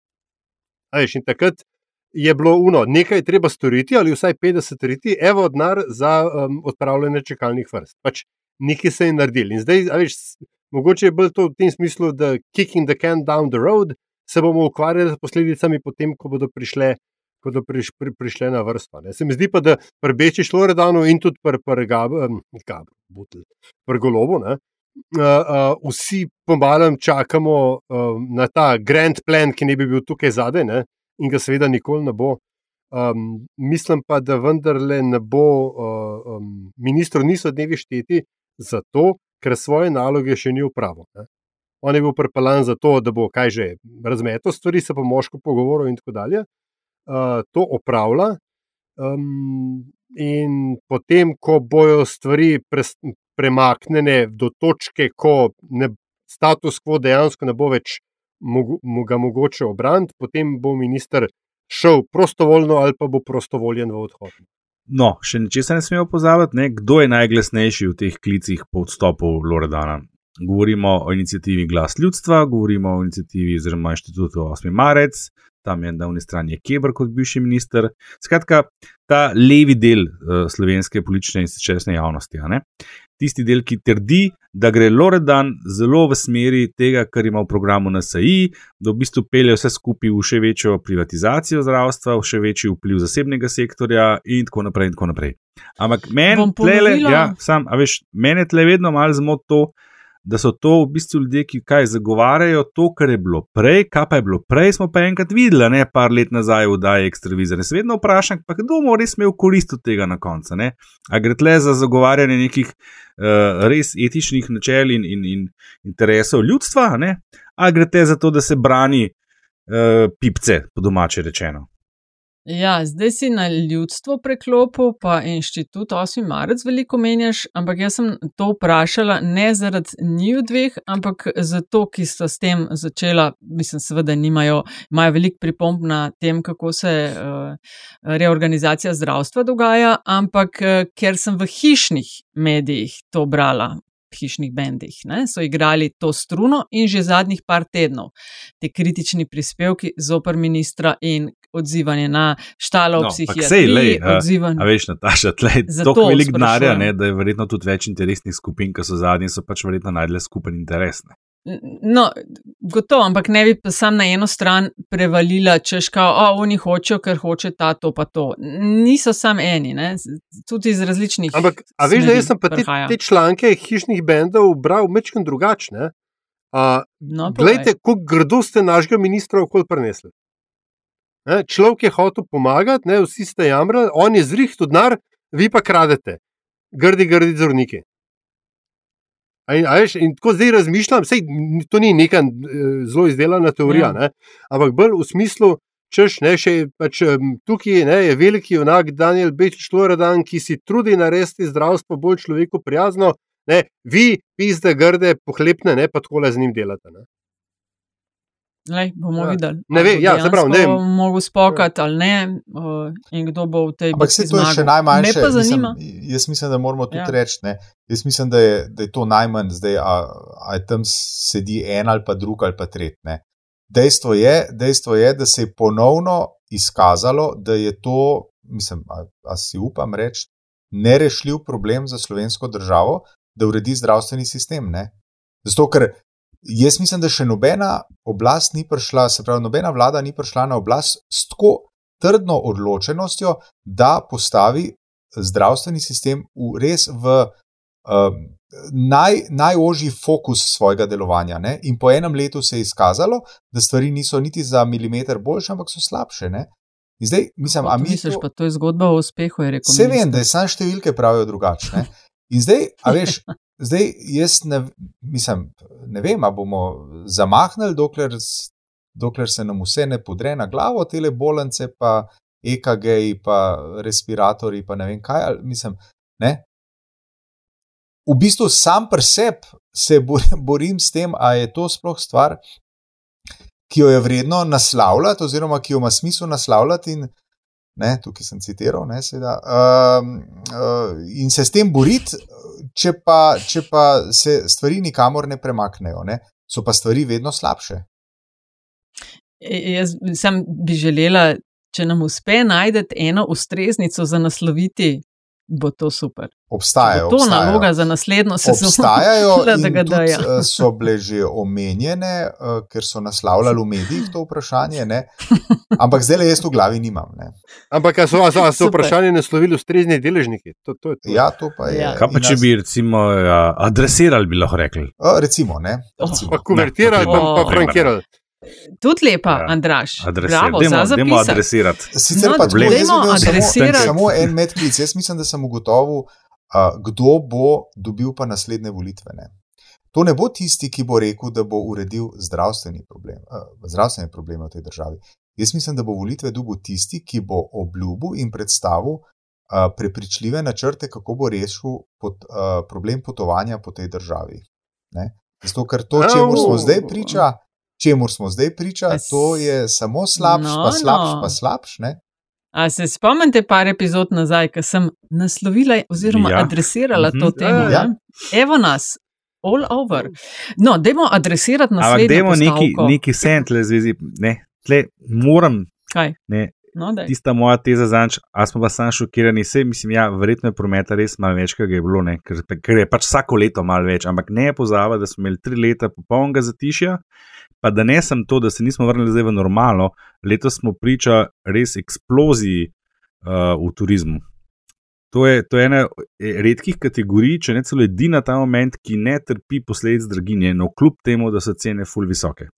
A Veš, in takrat je bilo uno, nekaj je treba storiti, ali vsaj 50 storiti, evo denar za um, odpravljanje čakalnih vrst. Pač nekaj se je naredili. In zdaj, veš, mogoče je bolj to v tem smislu, da kicking the can down the road, se bomo ukvarjali s posledicami, potem, ko bodo prišle. Ko bodo priš, pri, prišle na vrsto. Ne. Se mi zdi pa, da pri Beči Šloredanu in tudi pri pr Gabru, pri Golobu, ne, uh, uh, vsi pomalem čakamo uh, na ta grand plan, ki ne bi bil tukaj zadaj ne, in ga seveda nikoli ne bo. Um, mislim pa, da vendarle ne bo, uh, um, ministru niso dnevi šteti zato, ker svoje naloge še ni upravil. On je bil pripeljan za to, da bo kaj že razmeto stvari, se pa moško pogovoril in tako dalje. Uh, to opravlja. Um, in potem, ko bojo stvari pres, premaknjene do točke, ko ne, status quo dejansko ne bo več mogo, mo, ga mogoče obraniti, potem bo minister šel prostovoljno ali pa bo prostovoljen v odhod. No, še ničesar ne smemo pozabiti, ne? kdo je najglasnejši v teh klicih po odstopu Loredana. Govorimo o inicijativi Glas ljudstva, govorimo o inicijativi oziroma inštitutu 8. marec, tam je na unji strani Kebr kot bivši minister. Skratka, ta levi del uh, slovenske politične in sečesne javnosti? Tisti del, ki trdi, da gre Loredan zelo v smeri tega, kar ima v programu NSI, da v bistvu pelje vse skupaj v še večjo privatizacijo zdravstva, v še večji vpliv zasebnega sektorja in tako naprej. In tako naprej. Ampak meni ja, sam, a veš, mene tle vedno malo zmot to, da so to v bistvu ljudje, ki kaj zagovarjajo to, kar je bilo prej, kaj pa je bilo prej, smo pa enkrat videli, ne par let nazaj v Daji Extravizor. Se vedno vprašam, pa kdo bo res imel korist od tega na koncu. ne? A gre tle za zagovarjanje nekih uh, res etičnih načel in, in, in interesov ljudstva, ne? a gre te za to, da se brani uh, pipce, po domače rečeno. Ja, zdaj si na ljudstvo preklopil, pa inštitut 8. marec veliko menjaš, ampak jaz sem to vprašala ne zaradi njih dveh, ampak zato, ki sta s tem začela, mislim, seveda nimajo, imajo veliko pripomb na tem, kako se uh, reorganizacija zdravstva dogaja, ampak uh, ker sem v hišnih medijih to brala. Hišnih bendih ne, so igrali to struno, in že zadnjih par tednov ti kritični prispevki zoper ministra in odzivanje na štalo No, ampak psihiatriji. sej, lej, a- odzivanje. A veš, Nataša, tle je Zato tako velik denarja, da je verjetno tudi več interesnih skupin, ki so zadnji, so pač verjetno najdele skupen interes. Ne. No, gotovo, ampak ne bi sam na eno stran prevalila, češ, kao, o, oni hočejo, ker hoče ta, to pa to. Niso sam eni, ne? tudi iz različnih. Ampak, a veš, da jaz sem pa te, te članke hišnih bendov bral mečkim drugačne. Uh, No. Glejte, kako grdo ste našega ministra okoli prenesli. Ne, človek je hotel pomagati, ne, vsi ste jamrali, on je zrihtel denar, vi pa kradete. Grdi, grdi zorniki. In, veš, in tako zdaj razmišljam, sej, to ni neka eh, zelo izdelana teorija, Ja. ja. ampak bolj v smislu, češ, ne, še pač, tukaj ne, je veliki junak Daniel Bečič Loredan, ki si trudi narediti zdravstvo bolj človeku prijazno. Ne, vi, pizde, grde, pohlepne, ne, pa tako le z njim delate. Ne. Lej, bomo Ja. videli. Ne ve- ali bo ja, se pravi, ne vem. Mogel spokati ali ne, uh, in kdo bo v tej Ampak bitki se to je še zmagal. najmanjše. Me pa zanima. Mislim, jaz mislim, da moramo tudi Ja. ja. reči, ne, jaz mislim, da je, da je to najmanj zdaj, a, a tam sedi en ali pa drug ali pa tretji. ne. Dejstvo je, dejstvo je, da se je ponovno izkazalo, da je to, mislim, a, a si upam reči, nerešljiv problem za slovensko državo, da uredi zdravstveni sistem. Ne? Zato, ker jaz mislim, da še nobena oblast ni prišla, se pravi, nobena vlada ni prišla na oblast s tako trdno odločenostjo, da postavi zdravstveni sistem v res v um, naj, najožji fokus svojega delovanja. Ne? In po enem letu se je izkazalo, da stvari niso niti za milimeter boljše, ampak so slabše. Ne? In zdaj, mislim, a mi misliš, to- pa to je zgodba o uspehu, je rekel. Vse vem, da je samo številke pravijo drugačne. In zdaj, a veš, zdaj jaz ne, mislim, ne vem, ali bomo zamahnili, dokler, dokler se nam vse ne podre na glavo, te bolence, pa EKG, pa respiratorji, pa ne vem kaj. ali, Mislim, ne. V bistvu sam pri sebi se bor- borim s tem, ali je to sploh stvar, ki jo je vredno naslavljati, oziroma ki jo ima smisel naslavljati. In, ne, tukaj sem citiral, ne, seveda, um, uh, in se s tem boriti, če pa, če pa se stvari nikamor ne premaknejo, ne, so pa stvari vedno slabše. E, Jaz sem bi želela, če nam uspe najti eno ustreznico za nasloviti, bo to super. Obstajajo. Bo to obstajajo. naloga za naslednjo sezono. Obstajajo Da, in da ga tudi, dajo. eh, so bile že omenjene, eh, ker so naslavljali v medijih to vprašanje, ne. ampak zdaj le jaz v glavi nimam. Ne. Ampak a so, a so, a so vprašanje naslovili ustrezni deležniki? To, to je to. Ja, to pa je. Ja. Kaj pa če bi recimo ja, adresirali, bi lahko rekli? Eh, Recimo, ne. Recimo. Pa kuvertirali, pa, pa Oh. frankirali. Tudi lepa, Ja. Andraš. Adresirati. Bravo, Dajmo, za dajmo adresirati. Sicer No, pa bi imel samo, adresirati. samo en medklic. Jaz mislim, da sem ugotovil, uh, kdo bo dobil pa naslednje volitve. Ne. To ne bo tisti, ki bo rekel, da bo uredil zdravstveni problem, uh, zdravstvene probleme v tej državi. Jaz mislim, da bo volitve dobil tisti, ki bo obljubil in predstavil uh, prepričljive načrte, kako bo rešil pot, uh, problem potovanja po tej državi. Ne. Zato, ker to, čemu smo zdaj priča, čemu smo zdaj priča, to je samo slabš, No, pa slabš, no. pa slabš. Ne. A se spomnite par epizod nazaj, ko sem naslovila oziroma Ja. ja. adresirala Mhm. to temo? Ja. ne? Evo nas, all over. No, dajmo adresirati Ampak naslednjo dajmo neki, neki sentle zvezi. Ne, tle moram, Kaj? ne, No, daj. tista moja teza zanč, a smo pa sam šokirani. Vse, mislim, ja, verjetno je prometa res malo več, kot je bilo, ne, ker, ker je pač vsako leto malo več, ampak ne pozava, da smo imeli tri leta popolnega zatišja. Pa da ne sem to, da se nismo vrnili zdaj v normalno, letos smo priča res eksploziji uh, v turizmu. To je, to je ena redkih kategorij, če ne celo edina ta moment, ki ne trpi posledic draginje, no kljub temu, da so cene ful visoke.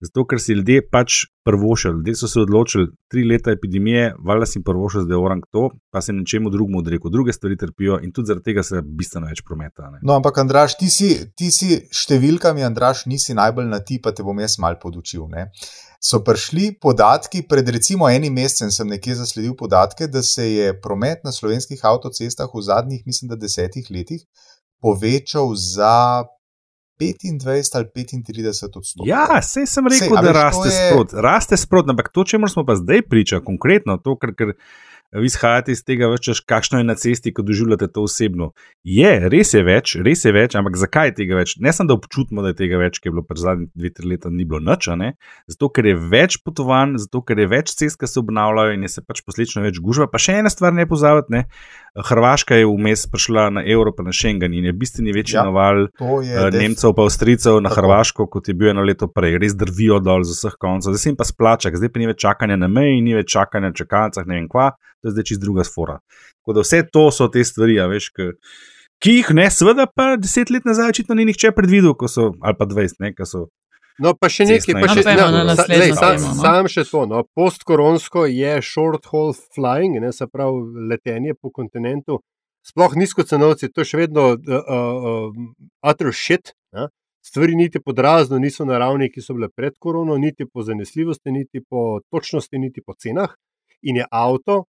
Zato, ker si ljudje pač prvošili, ljudje so se odločili, tri leta epidemije, valjda si prvošil, zdaj orang to, pa se nečemu drugemu odrekel, druge stvari trpijo in tudi zaradi tega se bistveno več prometa. Ne. No, ampak, Andraš, ti si, ti si številkami, Andraš, nisi najbolj na ti, pa te bom jaz mal podučil. Ne? So prišli podatki, pred recimo enim mesecem sem nekje zasledil podatke, da se je promet na slovenskih avtocestah v zadnjih, mislim, da desetih letih povečal za 25 ali 35 odstotkov. Ja, sej sem rekel, Sej, da veš, raste je- sprot, raste sprot, ampak to, čemu smo pa zdaj priča, konkretno, to, ker, ker vi izhajate iz tega, večeš, kakšno je na cesti, ko doživljate to osebno. Je, res je več, res je več, ampak zakaj je tega več? Ne samo, da občutimo, da je tega več, ker je bilo pred zadnjih dve, tri leta ni bilo nič, a ne? zato ker je več potovanj, zato ker je več cest, ki se obnavljajo in je se pač posledično več gužva. Pa še ena stvar ne pozabiti, ne? Hrvaška je vmes prišla na evro, pa na Schengen in je bistveni večji Ja, naval eh, Nemcev, pa Avstrijcev na Tako. Hrvaško, kot je bil eno leto prej. Res drvijo dol z vseh koncev, zdaj se jim pa splača, zdaj pa ni več čakanja na meji, ni več čakanja na čakalnicah, ne vem kva, to je zdaj čist druga sfora. Tako da vse to so te stvari, a veš, ki, ki jih ne, seveda pa deset let nazaj očitno ni nihče predvidel, ko so, ali pa dvajset, ne, ko so. No, pa še nekaj, pa še infrastruktura. No, na lej, sa- temo, no. Sam še to. No. Postkoronsko je short haul flying, ne, se pravi letenje po kontinentu, sploh nizkocenovci, to je še vedno uh, uh, utter shit. Ja? Stvari niti po razno niso na ravni, ki so bile pred korono, niti po zanesljivosti, niti po točnosti, niti po cenah. In je avto,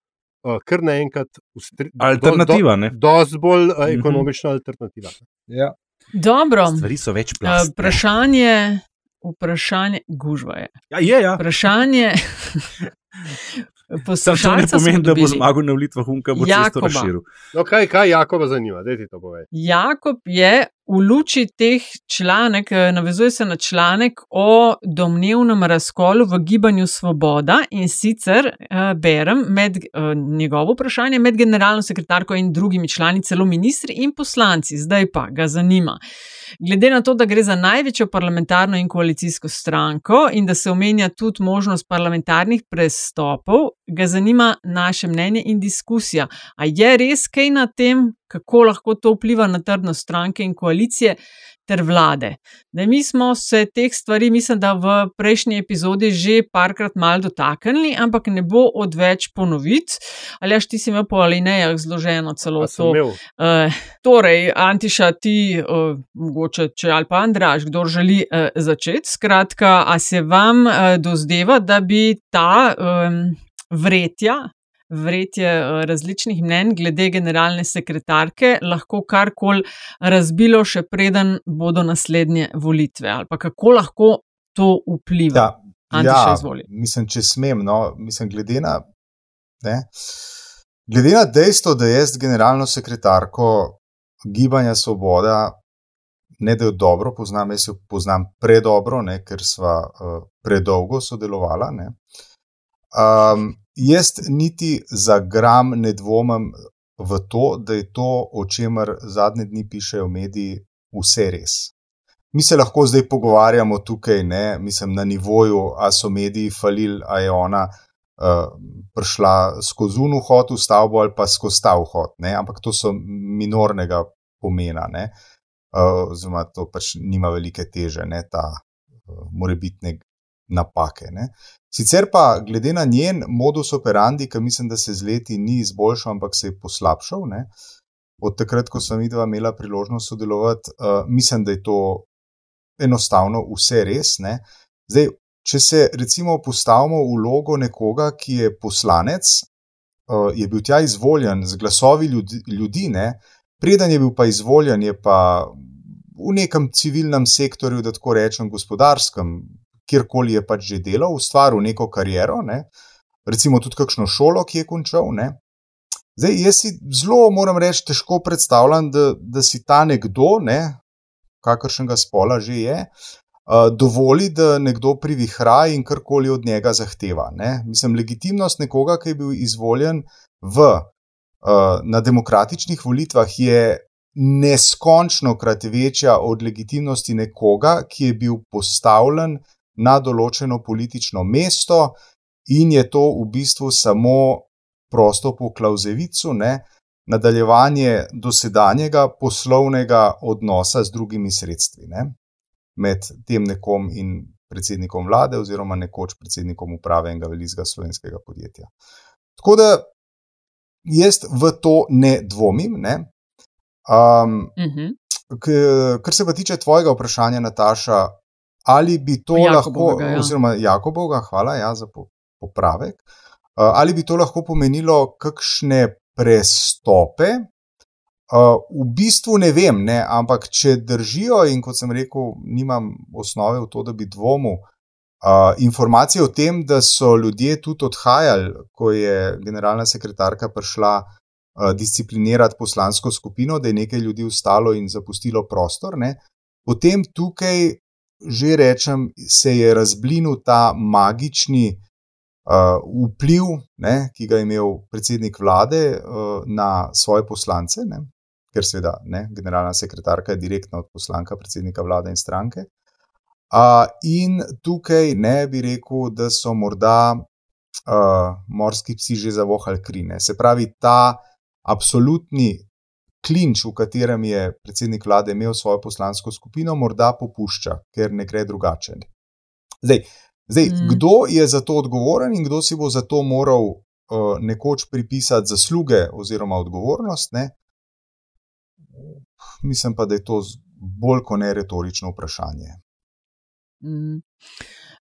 kar naenkrat, alternativa. Do, do, dosti bolj uh, ekonomična mm -hmm. alternativa. Ja. Dobro. Stvari so več plastne. Vprašanje, vprašanje, gužva je. Ja, je, ja. Vprašanje. Sam to ne pomeni, da bo zmagal na volitvah, unka bo čisto razširil. No, kaj, kaj Jakoba zanima, da ti to pove? Jakob je v luči teh članek, navezuje se na članek o domnevnem razkolu v gibanju Svoboda in sicer uh, berem med uh, njegovo vprašanje med generalno sekretarko in drugimi člani, celo ministri in poslanci. Zdaj pa ga zanima. Glede na to, da gre za največjo parlamentarno in koalicijsko stranko in da se omenja tudi možnost parlamentarnih stoppel ga zanima naše mnenje in diskusija. A je res kaj na tem, kako lahko to vpliva na trdnost stranke in koalicije ter vlade? Da mi smo se teh stvari, mislim, da v prejšnji epizodi že parkrat mal dotaknili, ampak ne bo odveč ponoviti. Ali až ti si imel po alinejah zloženo celo to? Uh, torej, Antiša, ti, uh, mogoče če ali pa Andraš, kdo želi uh, začeti. Skratka, a se vam uh, dozdeva, da bi ta. Um, vretja, vretje eh, različnih mnen glede generalne sekretarke lahko karkoli razbilo, še preden bodo naslednje volitve, ali pa kako lahko to vpliva. Ja, ja mislim, če smem, no, mislim, glede na. Ne, glede na dejstvo, da jaz generalno sekretarko Gibanja Svoboda ne da jo dobro poznam, jaz jo poznam predobro, ne, ker sva uh, predolgo sodelovala. Ne. Um, jaz niti za gram ne dvomim v to, da je to, o čemer zadnje dni pišejo mediji, vse res. Mi se lahko zdaj pogovarjamo tukaj, ne, mislim, na nivoju, a so mediji falili, a je ona uh, prišla skozi unu hod v stavbo ali pa skozi ta vhod, ampak to so minornega pomena. Uh, oziroma, to pač nima velike teže, ne, ta uh, morebitne napake. Ne. Sicer pa, glede na njen modus operandi, ki mislim, da se z leti ni izboljšal, ampak se je poslabšal, ne, od takrat, ko sem videla, imela priložnost sodelovati, uh, mislim, da je to enostavno vse res. Ne. Zdaj, če se recimo postavimo v vlogo nekoga, ki je poslanec, uh, je bil tja izvoljen z glasovi ljudi, ljudi ne, preden je bil pa izvoljen, je pa. V nekem civilnem sektorju, da tako rečem, gospodarskem, kjerkoli je pač že delal, ustvaril neko kariero, ne? recimo tudi kakšno šolo, ki je končal. Ne? Zdaj, jaz si zelo, moram reči, težko predstavljam, da, da si ta nekdo, ne, kakršnega spola že je, uh, dovoli, da nekdo privihra in karkoli od njega zahteva. Ne? Mislim, legitimnost nekoga, ki je bil izvoljen v, uh, na demokratičnih volitvah, je neskončno krat večja od legitimnosti nekoga, ki je bil postavljen na določeno politično mesto, in je to v bistvu samo prosto po klauzevicu, ne, nadaljevanje dosedanjega poslovnega odnosa z drugimi sredstvi ne, med tem nekom in predsednikom vlade, oziroma nekoč predsednikom uprave enega velikega slovenskega podjetja. Tako da jaz v to ne dvomim. Ne. Um, uh -huh. Kar se pa tiče tvojega vprašanja, Nataša, ali bi to Jakobovega, lahko, ja. oziroma Jakobovega, hvala ja, za popravek, uh, ali bi to lahko pomenilo kakšne prestope? Uh, v bistvu ne vem, ne, ampak če držijo, in kot sem rekel, nimam osnove v to, da bi dvomil. Uh, informacije o tem, da so ljudje tudi odhajali, ko je generalna sekretarka prišla uh, disciplinirati poslansko skupino, da je nekaj ljudi ustalo in zapustilo prostor, ne, potem tukaj že rečem, se je razblinil ta magični uh, vpliv, ne, ki ga je imel predsednik vlade uh, na svoje poslance, ne, ker seveda ne, generalna sekretarka je direktna od poslanka predsednika vlade in stranke. Uh, in tukaj ne bi rekel, da so morda uh, morski psi že zavohali krine. Se pravi, ta absolutni klinč, v katerem je predsednik vlade imel svojo poslansko skupino, morda popušča, ker ne gre drugače. Zdaj, zdaj mm. kdo je za to odgovoren in kdo si bo za to moral uh, nekoč pripisati zasluge oziroma odgovornost, ne? Mislim pa, da je to bolj kot ne retorično vprašanje. Mm.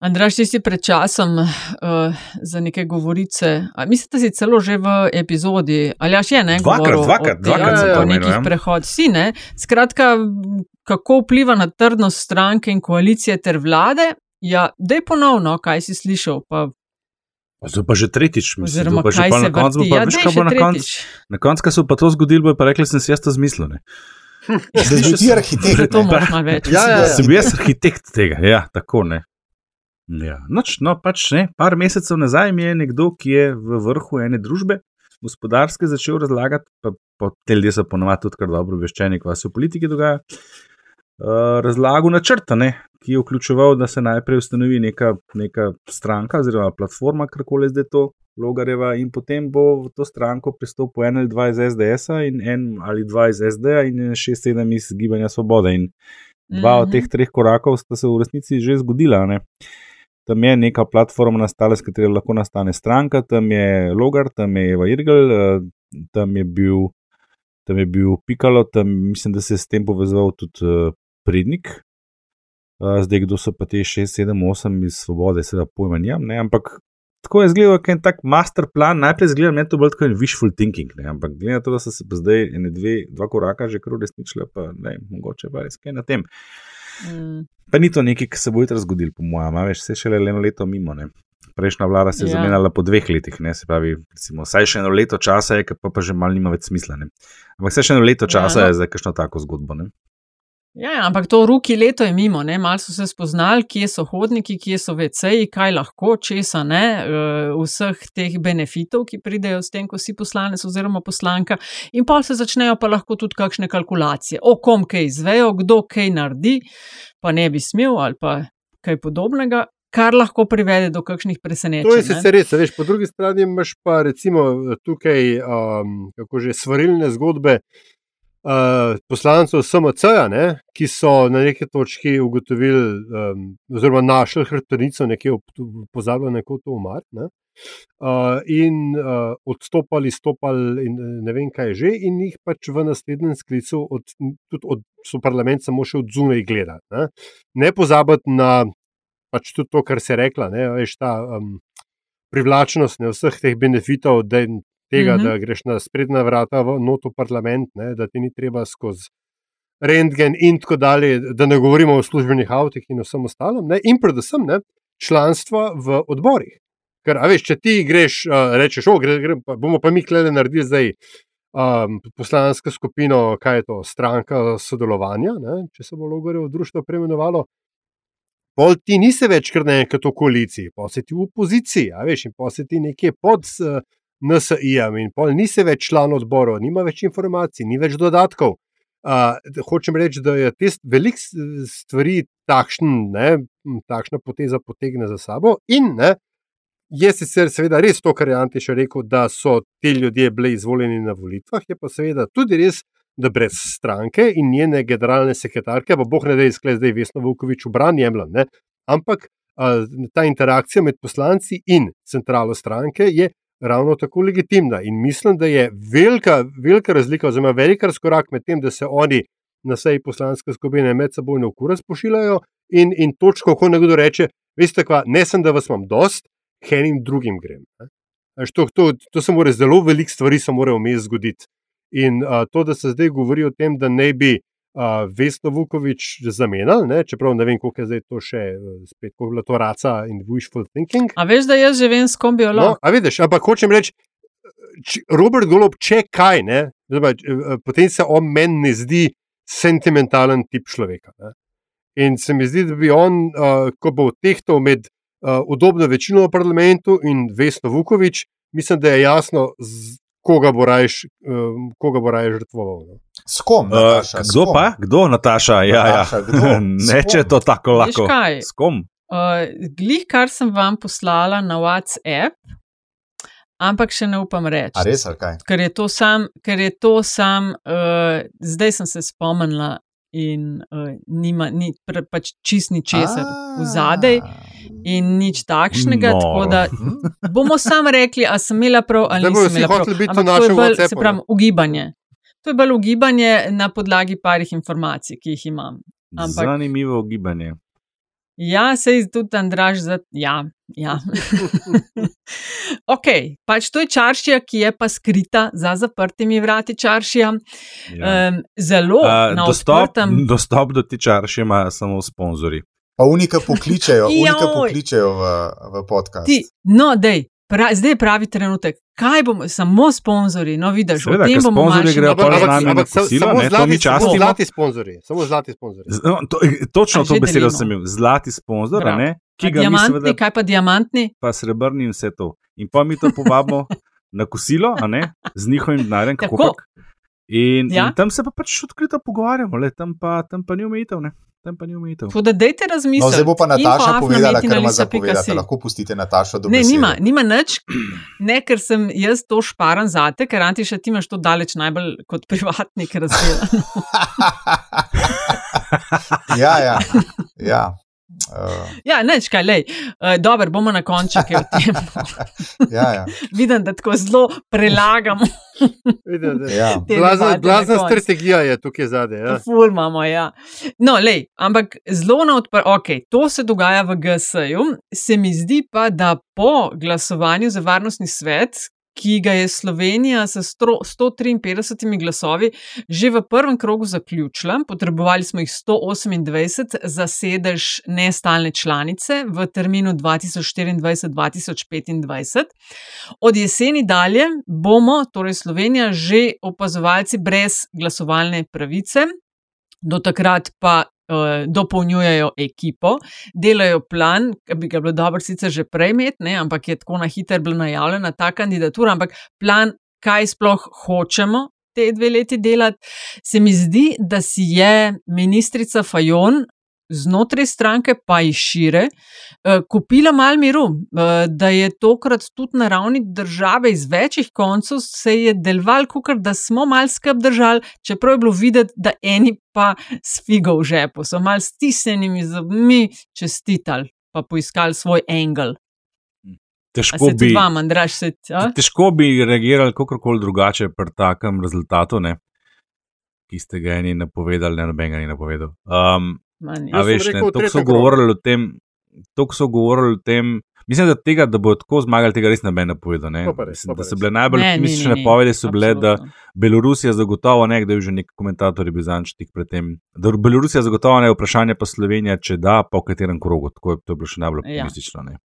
Andraš, ti si pred časom uh, za neke govorice, mislim, da si celo že v epizodi, ali až je ne? Dvakrat, dvakrat, dvakrat sem o to nekih ja. prehod. Si ne? Skratka, kako vpliva na trdnost stranke in koalicije ter vlade? Ja, dej ponovno, kaj si slišal. Pa, Zdaj pa že tretjič, mislim, oziroma, pa že pa se na koncu, bo pa Ja, veš, kaj bo na koncu. Na koncu, ko so pa to zgodili, bo pa rekli, sem si jaz to zmislil. ne. Da bi ti arhitekt. Zato moraš malo več. Ja, ja, ja. Sem jaz arhitekt tega, ja, tako ne. Ja. Noč, no, pač ne. Par mesecev nazaj mi je nekdo, ki je v vrhu ene družbe, gospodarske, začel razlagati, pa, pa te ljudje so ponovadi tudi kar dobro obveščeni, kaj se v politiki dogaja. Uh, razlagal načrta, ne, ki je vključeval, da se najprej ustanovi neka, neka stranka oziroma platforma, karkoli zdaj to, Logareva, in potem bo v to stranko pristopil en ali dva iz SDS-a in en ali dva iz SD-a in šest, sedem iz Gibanja Svobode. In dva od Mhm. teh treh korakov sta se v resnici že zgodila. Ne. Tam je neka platforma nastala, s katero lahko nastane stranka, tam je Logar, tam je Eva Irgl, eh, tam je bil, tam je bil Pikalo, tam mislim, da se je s tem povezoval tudi Prednik. Uh, zdaj, kdo so pa te 6, 7, 8 iz Svobode, seveda pojma nimam, ne, ampak tako je izgledal, kot en tak master plan. Najprej zgleda meni to bolj kot en wishful thinking, ne, ampak glede na to, da so se pa zdaj ene dve, dva koraka že kar uresničili, pa ne, mogoče pa res kaj na tem. Mm. Pa ni to nekaj, ki se bo jutri zgodil, po mojem, veš, se šele eno leto mimo. Ne. Prejšnja vlada se je Ja. ja. zamenjala po dveh letih, ne, se pravi, recimo, vsaj še eno leto časa je, pa, pa že malo nima več smisla. Ne. Ampak vsaj še eno leto časa Ja, ja, no. je za kakšno tako zgodbo. Ne. Ja, ja, ampak to ruki leto je mimo, ne? malo so se spoznali, kje so hodniki, kje so veceji, kaj lahko, česa ne, uh, vseh teh benefitov, ki pridejo s tem, ko si poslanec oziroma poslanka. In pa se začnejo pa lahko tudi kakšne kalkulacije, o kom kaj izvejo, kdo kaj naredi, pa ne bi smel ali pa kaj podobnega. Kar lahko privede do kakšnih presenečenj. To je sicer res, veš, po drugi strani imaš pa recimo tukaj um, kako že svarilne zgodbe uh, poslancev SMC-ja, ki so na neki točki ugotovili, um, oziroma našli hrbtenico, nekje pozabili neko to umar. Ne. Uh, in uh, odstopali, stopali, in eh, ne vem kaj že, in jih pač v naslednjem sklicu, od, tudi od, so parlament samo še od zunaj gledati. Ne, ne pozabiti na pač tudi to, kar se je rekla, ne, veš, ta um, privlačnost ne, vseh teh benefitov, da, tega, mm Mhm. -hmm. da greš na sprednja vrata v noto parlament, ne, da ti ni treba skozi rentgen in tako dalje, da ne govorimo o službenih avtih in vsem ostalem, ne, in predvsem ne, članstva v odborih. Ker, a veš, če ti greš, uh, rečeš, o, gre, gre, pa, bomo pa mi klede naredili zdaj um, poslansko skupino, kaj je to, stranka sodelovanja, ne, če se bo Logarjevo društvo preimenovalo. Pol ti nisi več kar naenkrat v koaliciji, pa si ti v opoziciji, a veš, in pa si ti nekje pod uh, NSI-jem, in pol nisi več član odborov, nima več informacij, ni več dodatkov. Uh, hočem reči, da je te velik stvari takšen, ne, takšna poteza potegne za sabo. In ne, je sicer seveda res to, kar je Antiš rekel, da so ti ljudje bili izvoljeni na volitvah, je pa seveda tudi res, da brez stranke in njene generalne sekretarke, pa boh ne da izklej zdaj Vesno Vukovič v bran jemljem, ne, ampak uh, ta interakcija med poslanci in centralo stranke je ravno tako legitimna. In mislim, da je velika, velika razlika, oziroma velik razkorak med tem, da se oni na seji poslanske skupine med seboj v kuras pošiljajo in, in točko, ko nekdo reče, veste, kva, ne sem, da vas imam dost, enim drugim grem. To, to, to se mora zelo velik stvari, se mora vmes zgoditi. In uh, to, da se zdaj govori o tem, da ne bi uh, Vesno Vukovič zamenjali, ne, čeprav ne vem, koliko je zdaj to še, uh, spet, koliko je bila to raca in wishful thinking. A veš, da jaz že vem, s kom bi jo No, lahko. a vidiš, ampak hočem reči, Robert Golob, če kaj, ne, zdaj, pa, eh, potem se on meni ne zdi sentimentalen tip človeka. Ne. In se mi zdi, da bi on, uh, ko bo tehtal med uh, udobno večino v parlamentu in Vesno Vukovič, mislim, da je jasno, z, koga bo raje uh, žrtvoval. No. S kom? Uh, Nataša, s kdo kom? pa? Kdo, Nataša? Ja, Nataša, ja. kdo? ne, S če je kom? to tako lahko. S kom? Uh, glih, kar sem vam poslala na WhatsApp, ampak še ne upam reči. A res ali kaj? Ker je to sam, ker je to sam uh, zdaj sem se spomnila in uh, nima ni pre, pač čist ničesar v zadej in nič takšnega. Noro. Tako da bomo sam rekli, a sem imela prav ali Zdaj bojo nisem vsi imela prav. hoteli biti v Ampak to je našem bolj, se pravi, ugibanje. To je bolj ugibanje na podlagi parih informacij, ki jih imam. Ampak, Zanimivo ugibanje. Ja, se je tudi Andraž za. Ja, ja. ok, pač to je čaršija, ki je pa skrita za zaprtimi vrati čaršija. Ja. Um, zelo uh, dostop, odprtem... dostop do te čaršije ima samo sponzorji. Pa unika pokličejo, unika pokličejo v, v podcast. Ti, no, dej, pra, zdaj je pravi trenutek. Kaj bomo, samo sponzorji, no, vidiš, Seveda, o tem bomo sponzorji grejo pa z nami na kosilo, ne, to mi častimo. Zlati sponzorji, samo zlati sponzorji. No, to, točno to besedo sem imel, zlati sponzor, ne, ki ga imamo. Diamantni, seveda, kaj pa diamantni? Pa srebrni in vse to. In pa mi to povabimo na kosilo, a ne, z njihovim denarjem, kako. In, ja? in tam se pa pač odkrito pogovarjamo, le tam pa, tam pa ni umitev, ne tam pa ni umitev. Da, dejte razmisliti. No, zdaj bo pa Nataša povedala, kar ima za povedati. Lahko pustite Natašo do besede. Ne, nima, nima nič, ne, ker sem jaz to šparan zate, ker Antiša ti imaš to daleč najbolj kot privatnik razdelano. ja, ja. ja. Uh. Ja, neč kaj, lej. Uh, Dobro, bomo na koncu kaj o tem. ja, ja. Vidim, da tako zelo prelagamo. ja. Blazna, blazna strategija je tukaj zadaj. Ja. Ful imamo, ja. No, lej, ampak zelo na odprt, ok, to se dogaja v GSU. Se mi zdi pa, da po glasovanju za varnostni svet, ki ga je Slovenija s 153 glasovi že v prvem krogu zaključila. Potrebovali smo jih 128 za sedež nestalne članice v terminu 2024-2025. Od jeseni dalje bomo, torej Slovenija, že opazovalci brez glasovalne pravice. Do takrat pa dopolnjujejo ekipo, delajo plan, ki bi ga bilo dobro sicer že prej imeti, ampak je tako na hitro bila najavljena ta kandidatura, ampak plan, kaj sploh hočemo. Te dve leti delati, se mi zdi, da si je ministrica Fajon znotraj stranke, pa in šire, eh, kupila malo miru, eh, da je tokrat tudi na ravni države iz večjih koncev se je deloval, kot da smo malo skrb držali, čeprav je bilo videti, da eni pa s figo v žepu, so malo stisnjenimi zobmi čestitali, pa poiskali svoj angel. Težko bi, vam, Andraž, se, težko bi reagirali kako koli drugače pri takem rezultatu, ne? ki ste ga eni napovedali, ne noben ga ni napovedal. Um, A veš, ne, to so govorili o tem, to so govorili o tem. Mislim, da tega, da bo tako zmagali, tega res bi napovedal. Ne? Mislim, da so bile najbolj optimistične napovedi, so bile, da Belorusija zagotovo ne, da je že nek komentator bil zančiti pred tem. Da Belorusija zagotovo ne, vprašanje pa Slovenija, če da, pa v katerem krogu. Tako je to bilo še najbolj ja. optimistično. Ja.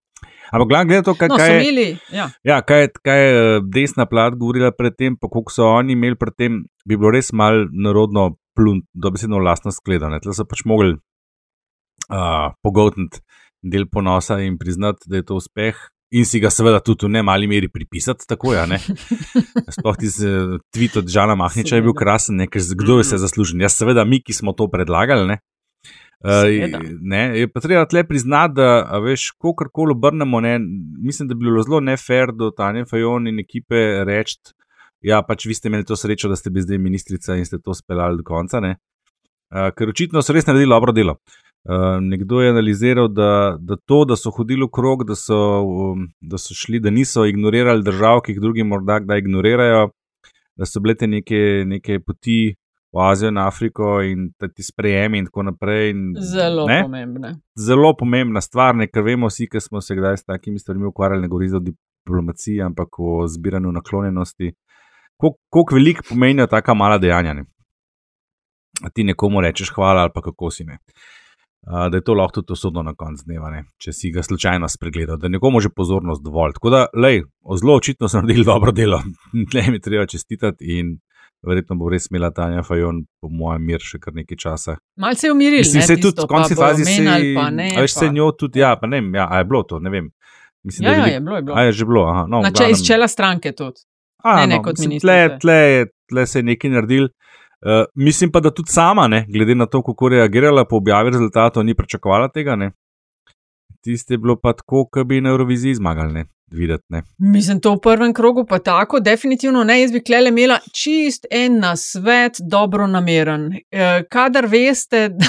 Ampak, gledaj, gleda to, kaj, no, kaj, imeli, ja. Ja, kaj, kaj je eh, desna plat govorila predtem, pa koliko so oni imeli predtem, bi bilo res mal narodno plunt, se eno lastno skledal. Tle so pač mogli uh, pogotniti del ponosa in priznati, da je to uspeh. In si ga seveda tudi v ne mali meri pripisati, tako je. Ja, Sploh ti se tweet od Žana Mahniča je bil krasen, ne? ker kdo je se zaslužen. Jaz seveda mi, ki smo to predlagali. Ne? Uh, ne, je pa treba tle priznati, da veš, kako koli obrnemo. Ne, mislim, da bi bilo zelo nefer do Tanja Fajon in ekipe reči, ja, pač vi ste imeli to srečo, da ste bili zdaj ministrica in ste to speljali do konca. Uh, ker očitno so res naredili dobro delo. Uh, nekdo je analiziral, da, da to, da so hodili v krog, da so, um, da so šli, da niso ignorirali držav, ki jih drugi morda kdaj ignorirajo, da so bile te neke, neke poti v Azijo in Afriko in ti sprejemi in tako naprej. In, Zelo ne? pomembne. Zelo pomembna stvar, ne, ker vemo vsi, ki smo se kdaj s takimi stvarmi ukvarjali, ne govori o diplomaciji, ampak o zbiranju naklonjenosti. Kako veliko pomenijo taka mala dejanja. Ne? Ti nekomu rečeš hvala ali pa kako si ne. Uh, da je to lahko tudi osudno na koncu dneva, ne? če si ga slučajno spregledal, da nekomu že pozornost dovolj. Tako da, lej, zelo očitno so naredili dobro delo, tle mi treba čestitati in verjetno bo res imela Tanja Fajon, po mojem, mir še kar nekaj časa. Malce je umiril, Mislim, se tudi v konci fazi se je. Veš se njo tudi, ja, pa ne vem, ja, a je bilo to, ne vem. Mislim, ja, ja, je bilo, je bilo. A je že bilo, aha. No, Če iz čela stranke tudi. A, ne, no, ne kot ministr. Tle, tle, tle se je nekaj naredil. Uh, mislim pa, da tudi sama, ne, glede na to, kako je reagirala po objavi rezultatov, ni pričakovala tega. Ne. Tiste je bilo pa tako, da bi na Euroviziji zmagali. Ne. Videti. Ne. Mislim, to v prvem krogu pa tako, definitivno ne. Jaz bi klele imela čist en na svet, dobro nameren. E, kadar veste, da,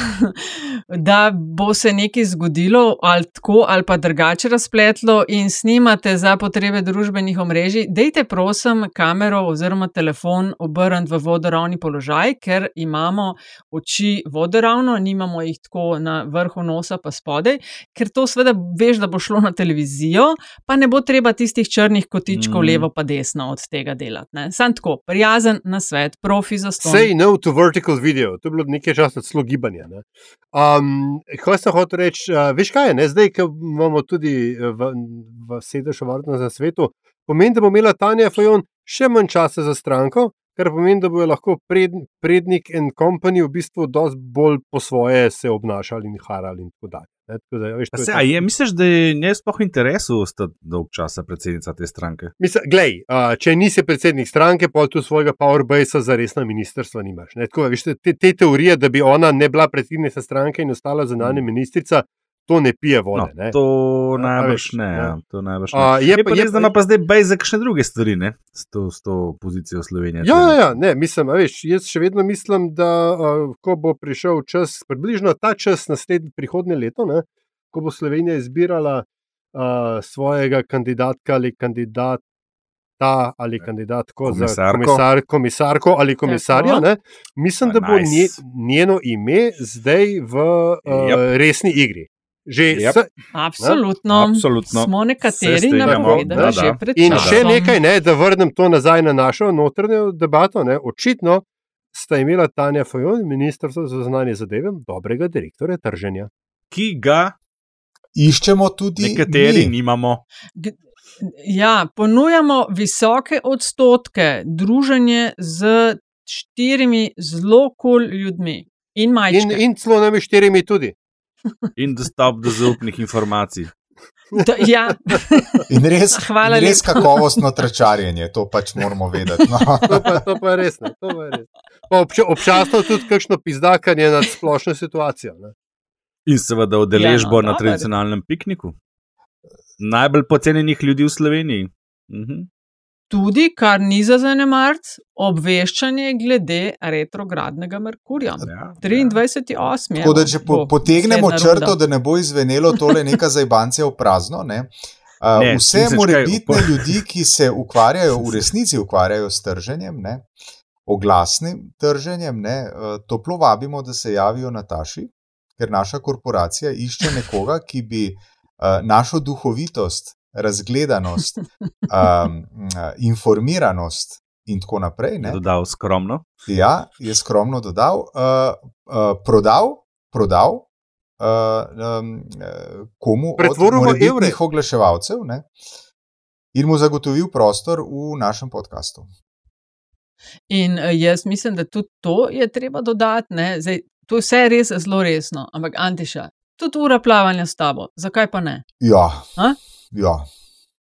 da bo se nekaj zgodilo, ali tako, ali pa drugače razpletlo, in snimate za potrebe družbenih omrežij, dejte prosim kamero oziroma telefon obrniti v vodoravni položaj, ker imamo oči vodoravno, nimamo jih tako na vrhu nosa, pa spodaj, ker to seveda veš, da bo šlo na televizijo, pa ne bo treba tistih črnih kotičkov mm. levo pa desno od tega delati. Ne? Sam tako, prijazen na svet, profi za ston. Say no to vertical video, to je bilo nekaj časa celo gibanja. Ne? Um, kaj sem hotel reči, uh, veš kaj je, ne? zdaj, ko imamo tudi v, v sedežu varno za svetu, pomeni, da bo imela Tanja Fajon še manj časa za stranko, kar pomeni, da bojo lahko pred, prednik in company v bistvu dosti bolj po svoje se obnašali in harali in tako dalje. Ne, da, veš, to je Se, tako. a je, misliš, da je njej sploh v interesu ostati dolg časa predsednica te stranke? Mislim, glej, uh, če nisi predsednik stranke, pa tu svojega powerbase za resna ministrstva nimaš. Ne? Tako, veš, te, te teorije, da bi ona ne bila predsednica stranke in ostala zunanja ministrica, to ne pije vode. No, ne. to A najbrž ne. ne. Ja, to najbrž ne. A, je je, pa- je res, da pa- ima pa zdaj bej za kakšne druge stvari, ne? S to, s to pozicijo Slovenije. Ja, ja, ja, ne, mislim, a veš, jaz še vedno mislim, da uh, ko bo prišel čas, približno ta čas naslednje prihodnje leto, ne, ko bo Slovenija izbirala uh, svojega kandidatka ali kandidata ali kandidatko za Komisarko. komisar, komisarko ali komisarja, ne, mislim, da bo nice. nje, njeno ime zdaj v uh, Yep. resni igri. Že Yep. s, Absolutno. Absolutno. Smo nekateri napovedali da, že pred In časom. še nekaj, ne, da vrnem to nazaj na našo notranjo debato. Ne, očitno sta imela Tanja Fajon in ministrstvo za zunanje zadeve dobrega direktorja trženja. Ki ga Iščemo tudi nekateri mi. nimamo. G- Ja, ponujamo visoke odstotke, druženje z štirimi zelo kul cool ljudmi in In, majčkami. in celo nami štirimi tudi. In dostop do zaupnih informacij. Ja, In res, Hvala in res lepa. kakovostno tračarjenje, to pač moramo vedeti. No. To pa, to pa je res. Ne, to pa je res. Pa obča, občasno tudi kakšno pizdakanje nad splošno situacijo. Ne. In seveda udeležbo Ja, no, na tradicionalnem pikniku. Najbolj pocenjenih ljudi v Sloveniji. Mhm. Tudi, kar ni za zanemarc, obveščanje glede retrogradnega Merkurja. Ja, 23.8. Tako da, če po, potegnemo črto, da ne bo izvenelo tole neka zajbancija v prazno. Ne? Uh, Ne, vse morebitne ljudi, ki se ukvarjajo, v resnici ukvarjajo s trženjem, ne? oglasnim trženjem, ne? Uh, toplo vabimo, da se javijo Nataši, ker naša korporacija išče nekoga, ki bi uh, našo duhovitost, razgledanost, um, informiranost in tako naprej. Je Ne? dodal skromno. Ja, je skromno dodal, uh, uh, prodal, prodal uh, um, uh, komu Pretvoril v od evre. morebitnih oglaševalcev ne? in mu zagotovil prostor v našem podkastu. In eh, jaz mislim, da tudi to je treba dodati. ne. Zdaj, to je vse res zelo resno, ampak Antiša, tudi ura plavanja s tabo, zakaj pa ne? Ja, A? Ja.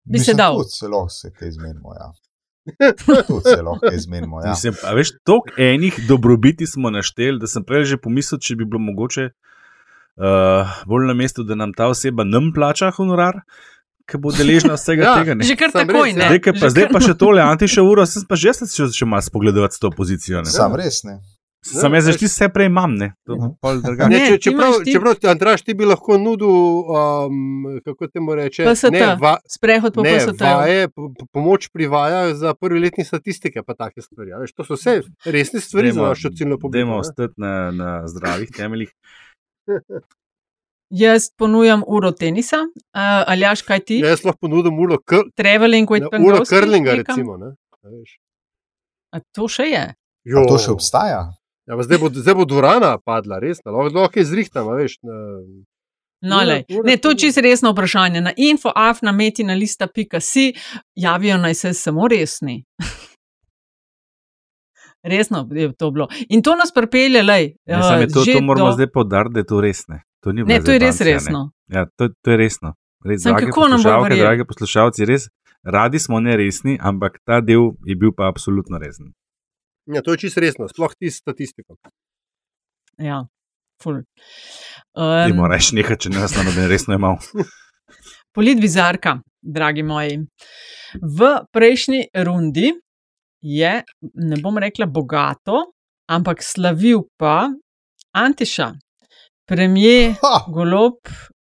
Bi se Mislim, dal. Tudi se lahko se kaj izmenimo. Ja. Tudi se lahko izmenimo. Ja. Mislim, a veš, toliko enih dobrobiti smo našteli, da sem prej že pomislil, če bi bilo mogoče uh, bolj na mestu, da nam ta oseba nam plača honorar, ki bo deležna vsega Ja, tega. ne. Že kar Sam takoj, res, ne? ja. Zdaj, pa, zdaj kar- pa še tole antiše uro, sem pa že se začel še malo spogledovati s to pozicijo. Ne? Sam res ne. Sam jaz že vse prej imam, ne. To pol drugače. Ne, Ne, če, ti čeprav, ti- čeprav, Andraš, ti bi lahko nudil, um, kako te mu reče, PST. ne, va, Sprehod po PST. vaje, po- po- pomoč pri vajah za prvi letni statistike, pa take stvari. a Veš, to so vse resne stvari za Dajmo- našo ciljno Dajmo publiko. ne. ostati na, na zdravih temeljih. Jaz ponujam uro tenisa. Uh, Aljaš, kaj ti? Ja, Jaz lahko ponudim uro, Traveling with ne, uro krlinga, nekam? recimo. Ne. a veš. A to še je. Jo. A to še obstaja. Ja, zdaj, bo, zdaj bo dvorana padla, res. ne, Lahko, je zrihtam, a veš. Na, No, lej. ne, to je čisto resno vprašanje. Na infoaf na metina lista pika si javijo naj se samo resni. Resno je to bilo. In to nas pripelje, lej. Ne, je to, to moramo do- zdaj podariti, da je to res ne. To ni Ne, to je res zajebancija, ne. resno. Ja, to, to je resno. Res, Samo drage kako nam bo poslušalke, drage poslušalci, res radi smo neresni, ampak ta del je bil pa absolutno resen. Ja, to je čisto resno, sploh ti s statistiko. Ja, ful. Ti Um, moraš nekaj, če ne nas na noben resno imel. Polit bizarka. dragi moji. V prejšnji rundi je, ne bom rekla bogato, ampak slavil pa Antiša, premijer Golob.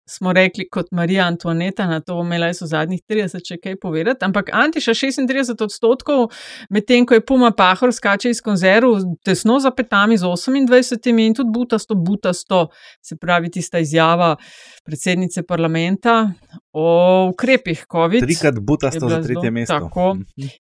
Smo rekli kot Marija Antoaneta, na to bom imela jaz v zadnjih 30, če kaj povedati. Ampak Antiša 36 odstotkov, medtem ko je Puma Pahor skače iz konzerv, tesno za petami z 28 in tudi butasto, butasto, se pravi tista izjava predsednice parlamenta o ukrepih COVID. Trikrat butasto za tretje mesto. Tako.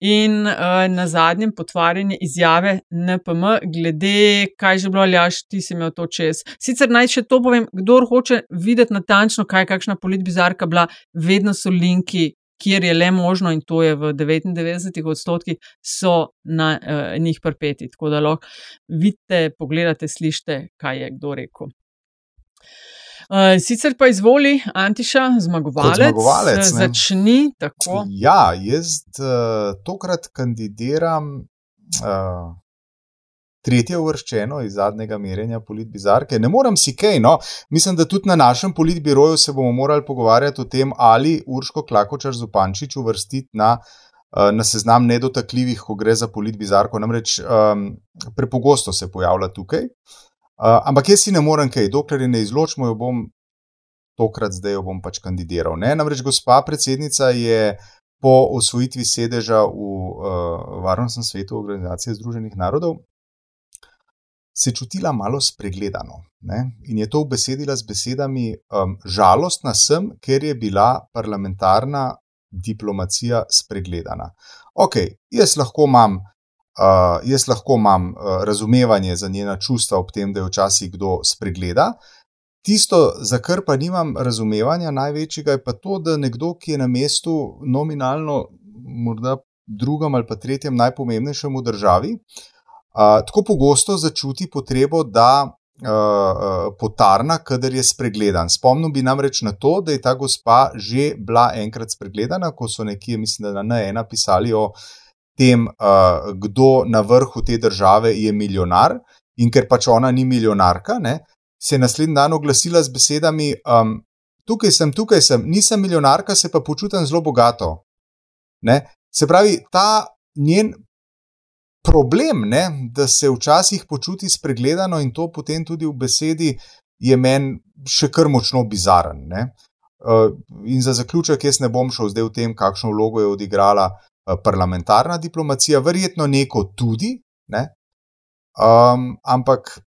In uh, na zadnjem potvarjanje izjave NPM, glede kaj že bilo, aljaš, ti si imel to čez. Sicer naj še to povem, kdo hoče videti natančno, kaj je kakšna politbizarka bila, vedno so linki. Kjer je le možno, in to je v 99 odstotkih, so na uh, njih prpeti. Tako da lahko vidite, pogledate, slišite, kaj je kdo rekel. Uh, sicer pa izvoli, Antiša, zmagovalec. zmagovalec ne. Začni tako. Ja, jaz uh, tokrat kandidiram uh, tretje uvrščeno iz zadnjega merjenja politbizarke. Ne morem si kaj, no. Mislim, da tudi na našem politbiroju se bomo morali pogovarjati o tem, ali Urško Klakočar Zupančič uvrstiti na, uh, na seznam nedotakljivih, ko gre za politbizarko. Namreč um, prepogosto se pojavlja tukaj. Uh, ampak jaz si ne morem kaj, dokler ne izločimo, jo bom tokrat zdaj jo bom pač kandidiral. Ne? Namreč gospa predsednica je po osvojitvi sedeža v uh, Varnostnem svetu Organizacije Združenih narodov se čutila malo spregledano. Ne? In je to obesedila z besedami: um, Žalostna sem, ker je bila parlamentarna diplomacija spregledana. Ok, jaz lahko imam Uh, jaz lahko imam uh, razumevanje za njena čustva, ob tem, da jo včasih kdo spregleda. Tisto, za kar pa nimam razumevanja največjega, je pa to, da nekdo, ki je na mestu nominalno, morda drugem ali pa tretjem najpomembnejšem v državi, uh, tako pogosto začuti potrebo, da uh, potarna, kadar je spregledan. Spomnil bi namreč na to, da je ta gospa že bila enkrat spregledana, ko so nekje, mislim, da na ena pisali o tem, uh, kdo na vrhu te države je milijonar, in ker pač ona ni milijonarka, ne, se je naslednji dan oglasila z besedami: um, Tukaj sem, tukaj sem, nisem milijonarka, se pa počutim zelo bogato. Ne. Se pravi, ta njen problem, ne, da se včasih počuti spregledano in to potem tudi v besedi, je meni še kar močno bizaren. Ne. Uh, in za zaključek, jaz ne bom šel zdaj v tem, kakšno vlogo je odigrala uh, parlamentarna diplomacija, verjetno neko tudi, ne. um, ampak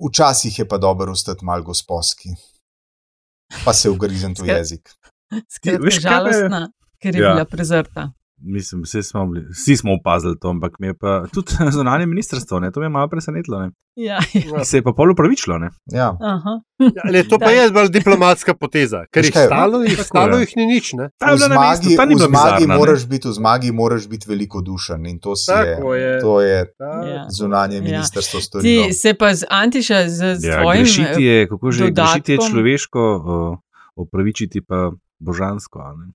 včasih je pa dobro ostati mal gospodski, pa se ugrizen v jezik. Skratka, žalostna, ker je Ja. bila prezrta. Mislim, vsi smo, bili, vsi smo opazili to, ampak me je pa tudi zunanje ministrstvo, ne, to me je malo presenetilo. Ne. Ja, Se je pa pol upravičilo. Ne. Ja. Aha. Ja, le, to pa je bolj diplomatska poteza, ker jih stalo, jih, stalo jih ni nič. Ne? Ta V na mestu, zmagi, ta ni v zmagi, bizarna, ne. moraš biti, v zmagi moraš biti velikodušen in to, si je, je. to je Ja. zunanje Ja. ministrstvo Ti storilo. se pa z Antiša, z, z Ja, tvojim grešiti je, kako že grešiti je dodatkom, človeško, o, opravičiti pa božansko, a ne.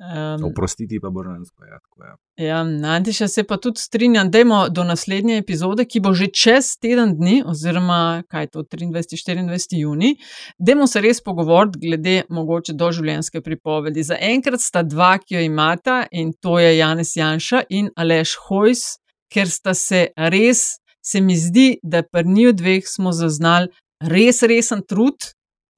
Um, oprostiti pa božansko. Ja, tako, ja. Ja, Antiša se pa tudi strinjam, dajmo do naslednje epizode, ki bo že čez teden dni, oziroma kaj to 23-24 juni, dajmo se res pogovoriti glede mogoče doživljenjske pripovedi. Za enkrat sta dva, ki jo imata in to je Janez Janša in Aleš Hojs, ker sta se res, se mi zdi, da pri njiju dveh smo zaznali res resen trud.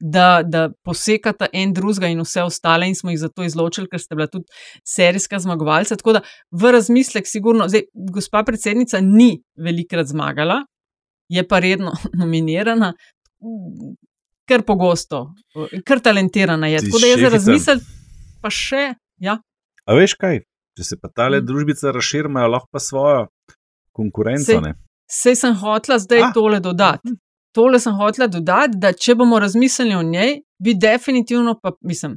Da, da posekata en drugega in vse ostale, in smo jih zato izločili, ker sta bila tudi serijska zmagovalca. Tako da v razmislek, sigurno, zdaj, gospa predsednica ni velikrat zmagala, je pa redno nominirana, kar pogosto, kar talentirana je. Ti Tako da je za razmislek, pa še. Ja, A veš kaj, če se pa tale Mm. družbica razširi, imajo lahko pa svojo konkurenco. Sej-. Sej sem hotla zdaj Ah. ah. tole dodati. Tole sem hotla dodati, da če bomo razmislili o njej, bi definitivno, pa mislim,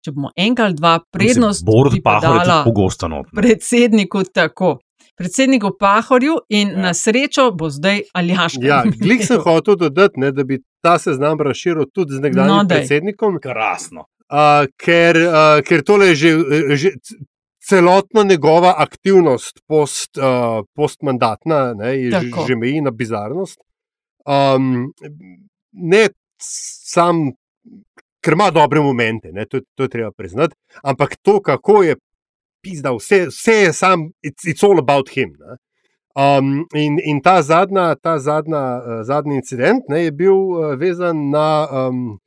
če bomo enkrat ali dva prednost, pa Pahor je tudi dala pogosto not. ne. predsedniku tako. Predsedniku Pahorju in Ja. na srečo bo zdaj Aljaš. Ja, glik sem hotel dodati, ne, da bi ta seznam razširil tudi z nekdanjim No, daj. predsednikom, Krasno. uh, ker, uh, ker tole je že, že celotna njegova aktivnost post, uh, postmandatna, ne, je že, že meji na bizarnost. Um, ne sam ker ima dobre momente, to, to je treba priznati. Ampak to, kako je pisal, vse, vse je sam, it's, it's all about him. Ne. Um, in, in ta, zadnja, ta zadnja, uh, zadnji incident ne, je bil uh, vezan na um,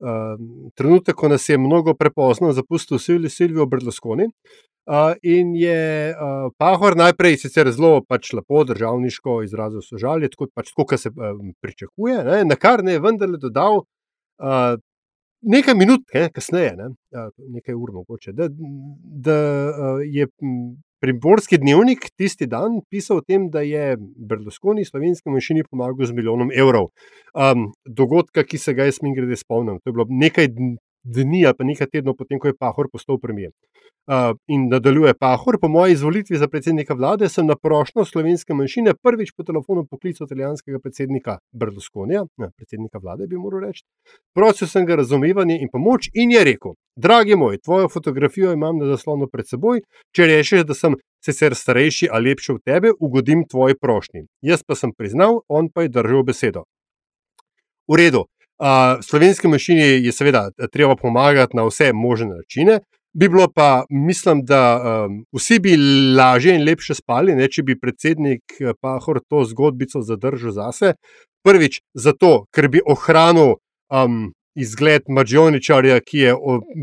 uh, trenutek, ko nas je mnogo prepozno zapustil Silvijo Berlusconi. Uh, in je uh, Pahor najprej sicer zelo pač lepo, državniško izrazil sožalje, tako, pač, kot se um, pričakuje, ne, na kar ne je vendarle dodal uh, nekaj minut ne, kasneje, ne, uh, nekaj ur mogoče, da, da uh, je Primorski dnevnik tisti dan pisal o tem, da je Berlusconi slovenski manjšini pomagal z milijonom evrov. Um, dogodka, ki se ga jaz mi grede spomnim, to je bilo nekaj dni, pa nekaj tednov potem, ko je Pahor postal premijer. Uh, in nadaljuje Pahor, po moji izvolitvi za predsednika vlade, sem na prošnjo slovenske manjšine prvič po telefonu poklical italijanskega predsednika Berlusconija, ne, predsednika vlade bi moral reči. Prosil sem ga razumevanje in pomoč in je rekel: Dragi moj, tvojo fotografijo imam na zaslonu pred seboj, če rečeš, da sem sicer starejši ali lepši od tebe, ugodim tvoji prošnji. Jaz pa sem priznal, on pa je držal besedo. V redu. Uh, slovenski mašini je seveda treba pomagati na vse možne načine, bi bilo pa, mislim, da um, vsi bi lažje in lepše spali, ne, če bi predsednik Pahor to zgodbico zadržal zase. Prvič, zato, ker bi ohranil um, izgled Mađioničarja, ki je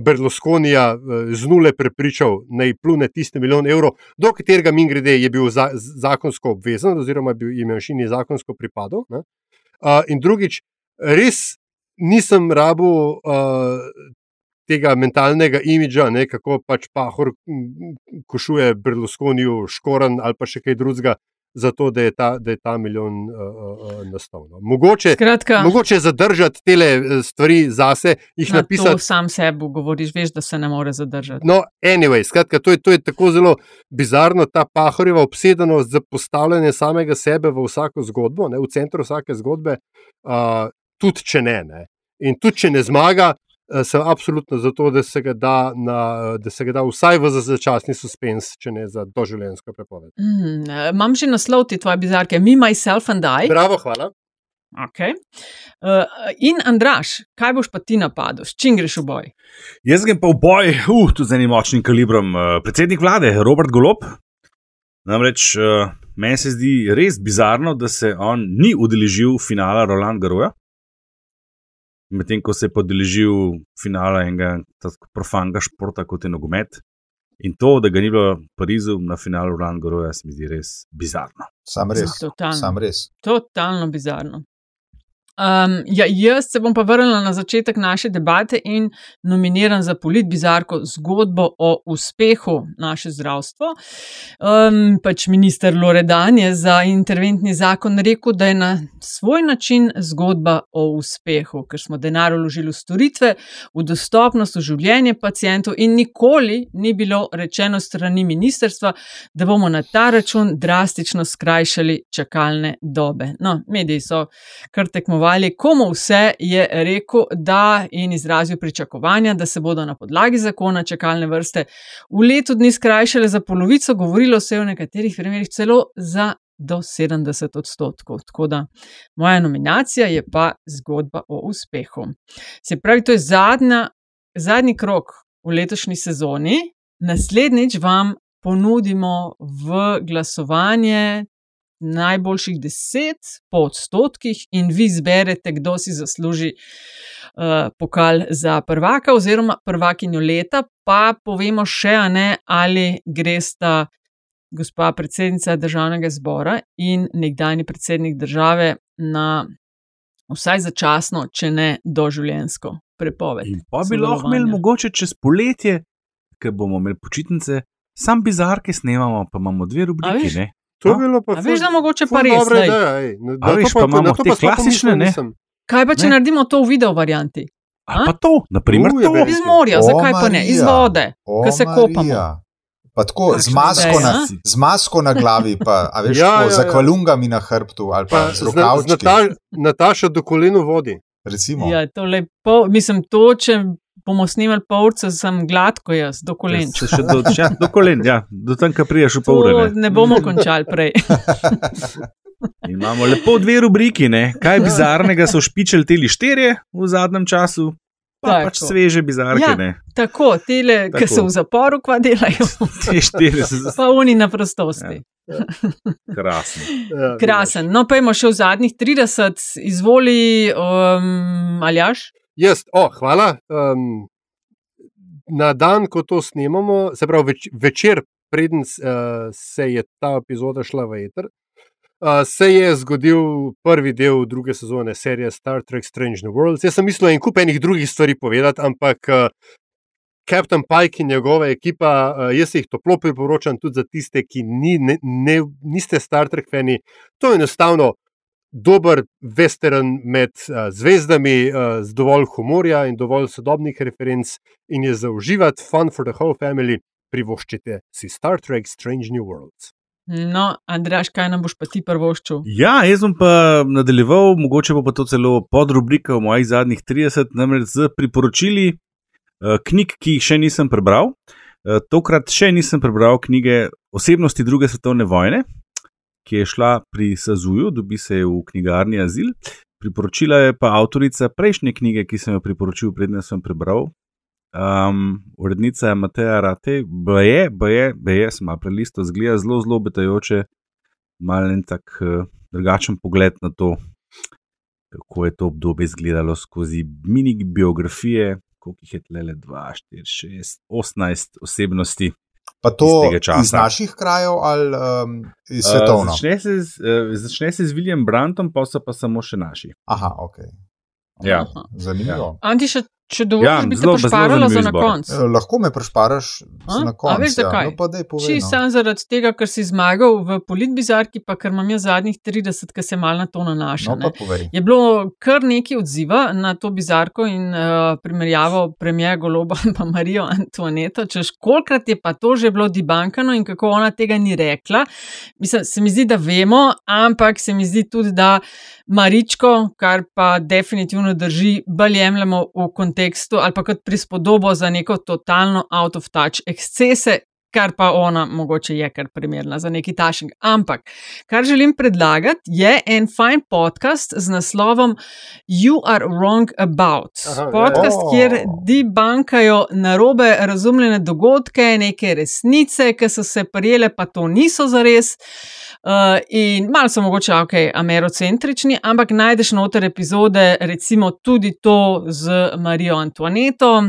Berlusconija z nule prepričal, naj plune tiste milijon evrov, do katerega min grede je bil za, zakonsko obvezen, oziroma bi jim manjšini zakonsko pripadal. Uh, in drugič, res nisem rabu uh, tega mentalnega imidža, ne, kako pač pahor košuje Berlusconiju škoren ali pa še kaj drugega. Zato, da je ta, da je ta milijon uh, uh, nastal. No. Mogoče, mogoče zadržati te stvari zase, jih na napisati. To sam sebi govoriš, veš, da se ne more zadržati. No, anyway, skratka, to, je, to je tako zelo bizarno, ta pahorjeva obsedenost za postavljanje samega sebe v vsako zgodbo, ne, v centru vsake zgodbe, uh, tudi če ne. ne. In tudi če ne zmaga, sem absolutno za to, da se ga da, na, da se ga da vsaj v začasni suspens, če ne za doživljenjsko prepoved. Mm, imam že naslov te tvoje bizarke, Me, Myself and I. Bravo, hvala. Okay. Uh, in Andraš, kaj boš pa ti napadel, s čim greš v boj? Jaz grem pa v boj, uh, tudi z enim močnim kalibrom. Uh, predsednik vlade, Robert Golop. Namreč uh, meni se zdi res bizarno, da se on ni udeležil finala Roland Garoja medtem ko se je podeležil finala enega tako profanega športa kot je nogomet. In to, da ga ni bilo v Parizu na finalu Roland Goroja, se mi zdi res bizarno. Sam res. Totalno, Sam res. totalno bizarno. Um, ja, jaz se bom pa vrnila na začetek naše debate in nominiram za polit bizarko zgodbo o uspehu naše zdravstva. Um, pač minister Loredan je za interventni zakon rekel, da je na svoj način zgodba o uspehu, ker smo denar vložili v storitve, v dostopnost, v življenje pacijentov in nikoli ni bilo rečeno strani ministerstva, da bomo na ta račun drastično skrajšali čakalne dobe. No, mediji so kar tekmovali tekmovali, komu vse je rekel, da in izrazil pričakovanja, da se bodo na podlagi zakona čakalne vrste v letu dni skrajšale za polovico, govorilo se je v nekaterih primerjih celo za do 70 odstotkov. Tako da moja nominacija je pa zgodba o uspehu. Se pravi, to je zadnja, zadnji krok v letošnji sezoni. Naslednjič vam ponudimo v glasovanje najboljših deset po odstotkih, in vi izberete, kdo si zasluži uh, pokal za prvaka oziroma prvakinjo leta, pa povemo še, ne, ali gresta gospa predsednica državnega zbora in nekdani predsednik države na vsaj začasno, če ne doživljensko prepoved. In pa bi lahko imeli mogoče čez poletje, ker bomo imeli počitnice. Sam bizarke snemamo, pa imamo dve rubriki. To je bilo pa A veš, da mogoče pa res. Dobre, lej. da, ej, na- A na veš, to pa imamo na to te pa klasične, ne? Kaj pa, če Ne. naredimo to v video varianti? Ali pa to, naprimer, U, to. Iz morja, O, zakaj pa ne? Iz Marija. vode, ko se kopamo. Marija. Pa tako, z Kakšna masko, na, z masko na glavi, pa, a veš, Ja, tako, ja, za ja. kvalungami na hrbtu ali pa, Pa pa z z, z rokavčki. Nata, Nataša do koleno vodi. Recimo. Ja, to lepo, mislim, to, če bomo snimali polce, sem gladko jaz, do kolen. Se še do, ja, do kolen, ja, do tam, ko priješ v pol ure. Ne. ne bomo končali prej. Imamo lepo dve rubriki, ne? kaj bizarnega so špičali teli štirje v zadnjem času, Pa pač sveže bizarke. Ja, tako, tele, ki so v zaporu, kva delajo. Te štiri so Pa oni na prostosti. Ja. Krasen. Ja, Krasen. No, pa imamo še v zadnjih 30, izvoli, um, Aljaš. Jaz, oh, hvala. Um, na dan, ko to snemamo, se pravi več, večer, preden uh, se je ta epizoda šla v eter, uh, se je zgodil prvi del druge sezone serije Star Trek Strange New Worlds. Jaz sem mislil en kup enih drugih stvari povedati, ampak uh, Captain Pike in njegova ekipa, jaz jih toplo priporočam tudi za tiste, ki ni, ne, ne, niste Star Trek fani. To je enostavno dober western med uh, zvezdami, uh, z dovolj humorja in dovolj sodobnih referenc, in je za uživati, fun for the whole family. Privoščite si Star Trek Strange New Worlds. No, Andraš, kaj nam boš pa ti prvoščil? Ja, jaz bom pa nadaljeval, mogoče bo pa to celo podrubrika v mojih zadnjih 30, namreč z priporočili uh, knjig, ki jih še nisem prebral. Uh, tokrat še nisem prebral knjige Osebnosti druge svetovne vojne, ki je šla pri Sazuju, dobi se v knjigarni Azil. Priporočila je pa avtorica prejšnje knjige, ki sem jo priporočil, predtem sem prebral. Um, urednica je Mateja Rate, boje, boje, boje, sem malo prelisto, zgleda zelo, zelo obetajoče, malo en tak uh, drugačen pogled na to, kako je to obdobje izgledalo skozi mini biografije, koliko jih je tle, 2, 4, 6, 18 osebnosti. Pa to iz naših krajev ali um, iz svetovno? Uh, začne, se z, uh, začne se z William Brantom, pa so pa samo še naši. Aha, ok. Ja. Zanimivo. Ja. Anti, še Če dovolj, ja, bi te pošparala za na koncu. Eh, lahko me pošparaš na koncu. Veš, zakaj? Ja. No, Či no. sam zaradi tega, ker si zmagal v politbizarki, pa ker imam jaz zadnjih 30, ki se mal na to nanaša. No, je bilo kar nekaj odziva na to bizarko in uh, primerjavo premijer Goloba in pa Marijo Antoneto. Češ, kolikrat je pa to že bilo dibankano in kako ona tega ni rekla. Mislim, se mi zdi, da vemo, ampak se mi zdi tudi, da Maričko, kar pa definitivno drži, bolj jemljemo v kontekstu ali pa kot prispodobo za neko totalno out of touch ekscese, kar pa ona mogoče je kar primerna za neki tašing. Ampak, kar želim predlagati, je en fajn podcast z naslovom You Are Wrong About. Aha, Podcast, ja. kjer debankajo narobe razumljene dogodke, neke resnice, ki so se prijele, pa to niso zares. Uh, in malo so mogoče, ok, amerocentrični, ampak najdeš noter epizode, recimo tudi to z Marijo Antoaneto.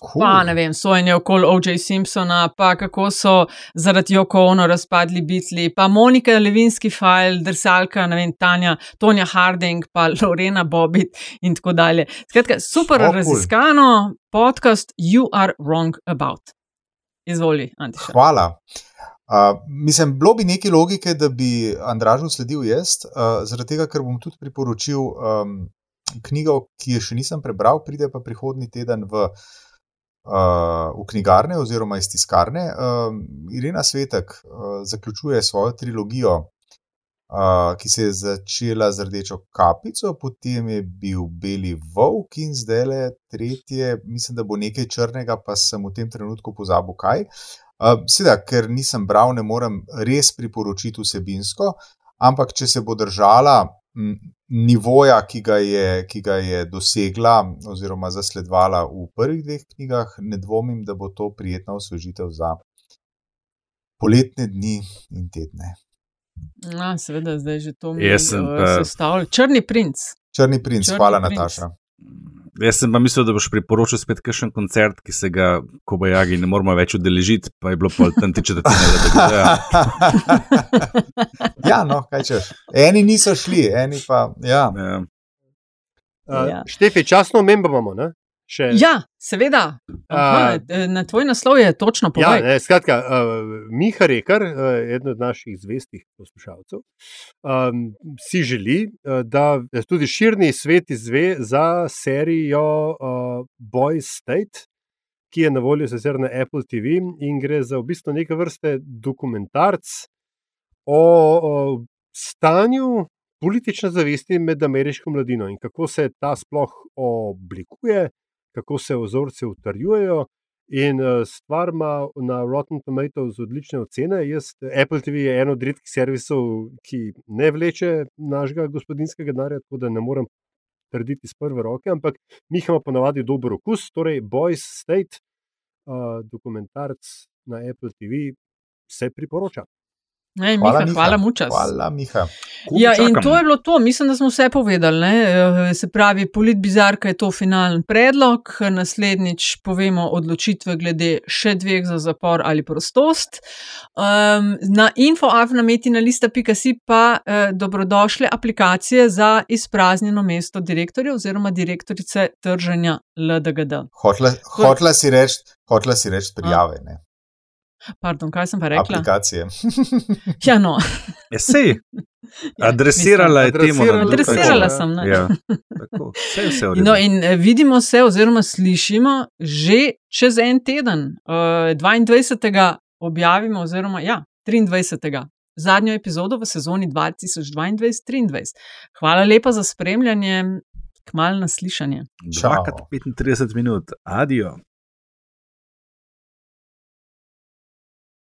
Cool. Pa ne vem, sojenje okoli O.J. Simpsona, pa kako so zaradi Joko Ono razpadli bitli, pa Monika Levinski file, drsalka, ne vem, Tanja, Tonja Harding, pa Lorena Bobit in tako dalje. Skratka, super oh, cool. raziskano podcast You Are Wrong About. Izvoli, Antiša. Hvala. Uh, mislim, bilo bi neki logike, da bi Andražu sledil jaz, uh, zaradi tega, ker bom tudi priporočil um, knjigo, ki je še nisem prebral, pride pa prihodnji teden v, uh, v knjigarne oziroma iz tiskarne. Uh, Irena Svetek uh, zaključuje svojo trilogijo, uh, ki se je začela z Rdečo kapico, potem je bil Beli Volk in zdaj le tretje, mislim, da bo nekaj črnega, pa sem v tem trenutku pozabil kaj. Uh, Seveda, ker nisem bral, ne morem res priporočiti vsebinsko, ampak če se bo držala m, nivoja, ki ga, je, ki ga je dosegla oziroma zasledovala v prvih dveh knjigah, ne dvomim, da bo to prijetna osvežitev za poletne dni in tedne. No, seveda, zdaj že to Jaz sem uh, pa- sestavlja. Črni princ. Črni princ, Črni hvala, princ. Nataša. Jaz sem pa mislil, da boš priporočil spet kakšen koncert, ki se ga Kobajagi ne moramo več udeležiti, pa je bilo pol tam ti četrtine. Ja. ja, no, kaj češ. Eni niso šli, eni pa. Ja. Ja. Uh, Ja. Štefi, časno omembo imamo. Ne? Še, Ja, seveda. Aha, na tvoj naslov je točno Ja, povedal. ne, skratka, uh, Miha Rekar, uh, eden od naših zvestih poslušalcev, um, si želi, uh, da tudi širni svet izve za serijo uh, Boys State, ki je na voljo sicer na Apple TV in gre za v bistvu neke vrste dokumentarc o, o stanju politične zavesti med ameriško mladino in kako se ta sploh oblikuje, kako se vzorci utrjujejo. In uh, stvar ima na Rotten Tomatoes odlične ocene. Jaz, Apple TV je eno od redkih servisov, ki ne vleče našega gospodinskega denarja, tako da ne morem trditi iz prve roke, ampak mi imamo ponavadi dober okus, torej Boys State, uh, dokumentarc na Apple TV, se priporoča. Ne, Miha, hvala, mučas. Hvala, Miha. Ja, in to je bilo to, mislim, da smo vse povedali. Ne? Se pravi, politbizarka je to finalen predlog, naslednjič povemo odločitve glede še dveh za zapor ali prostost. Um, na infoafnametina.si pa eh, dobrodošle aplikacije za izpraznjeno mesto direktorja oziroma direktorice trženja LDGD. Hotla, hotla si reči reč prijave. Ne? Pardon, kaj sem pa rekla? Aplikacije. ja, no. Esej. Adresirala je temu. Adresirala sem. Ja, tako, vse vse no, in eh, vidimo se, oziroma slišimo že čez en teden, uh, 22. objavimo, oziroma ja, 23. zadnjo epizodo v sezoni 2022-2023. Hvala lepa za spremljanje, kmalo naslišanje. Čakaj 35 minut, adijo.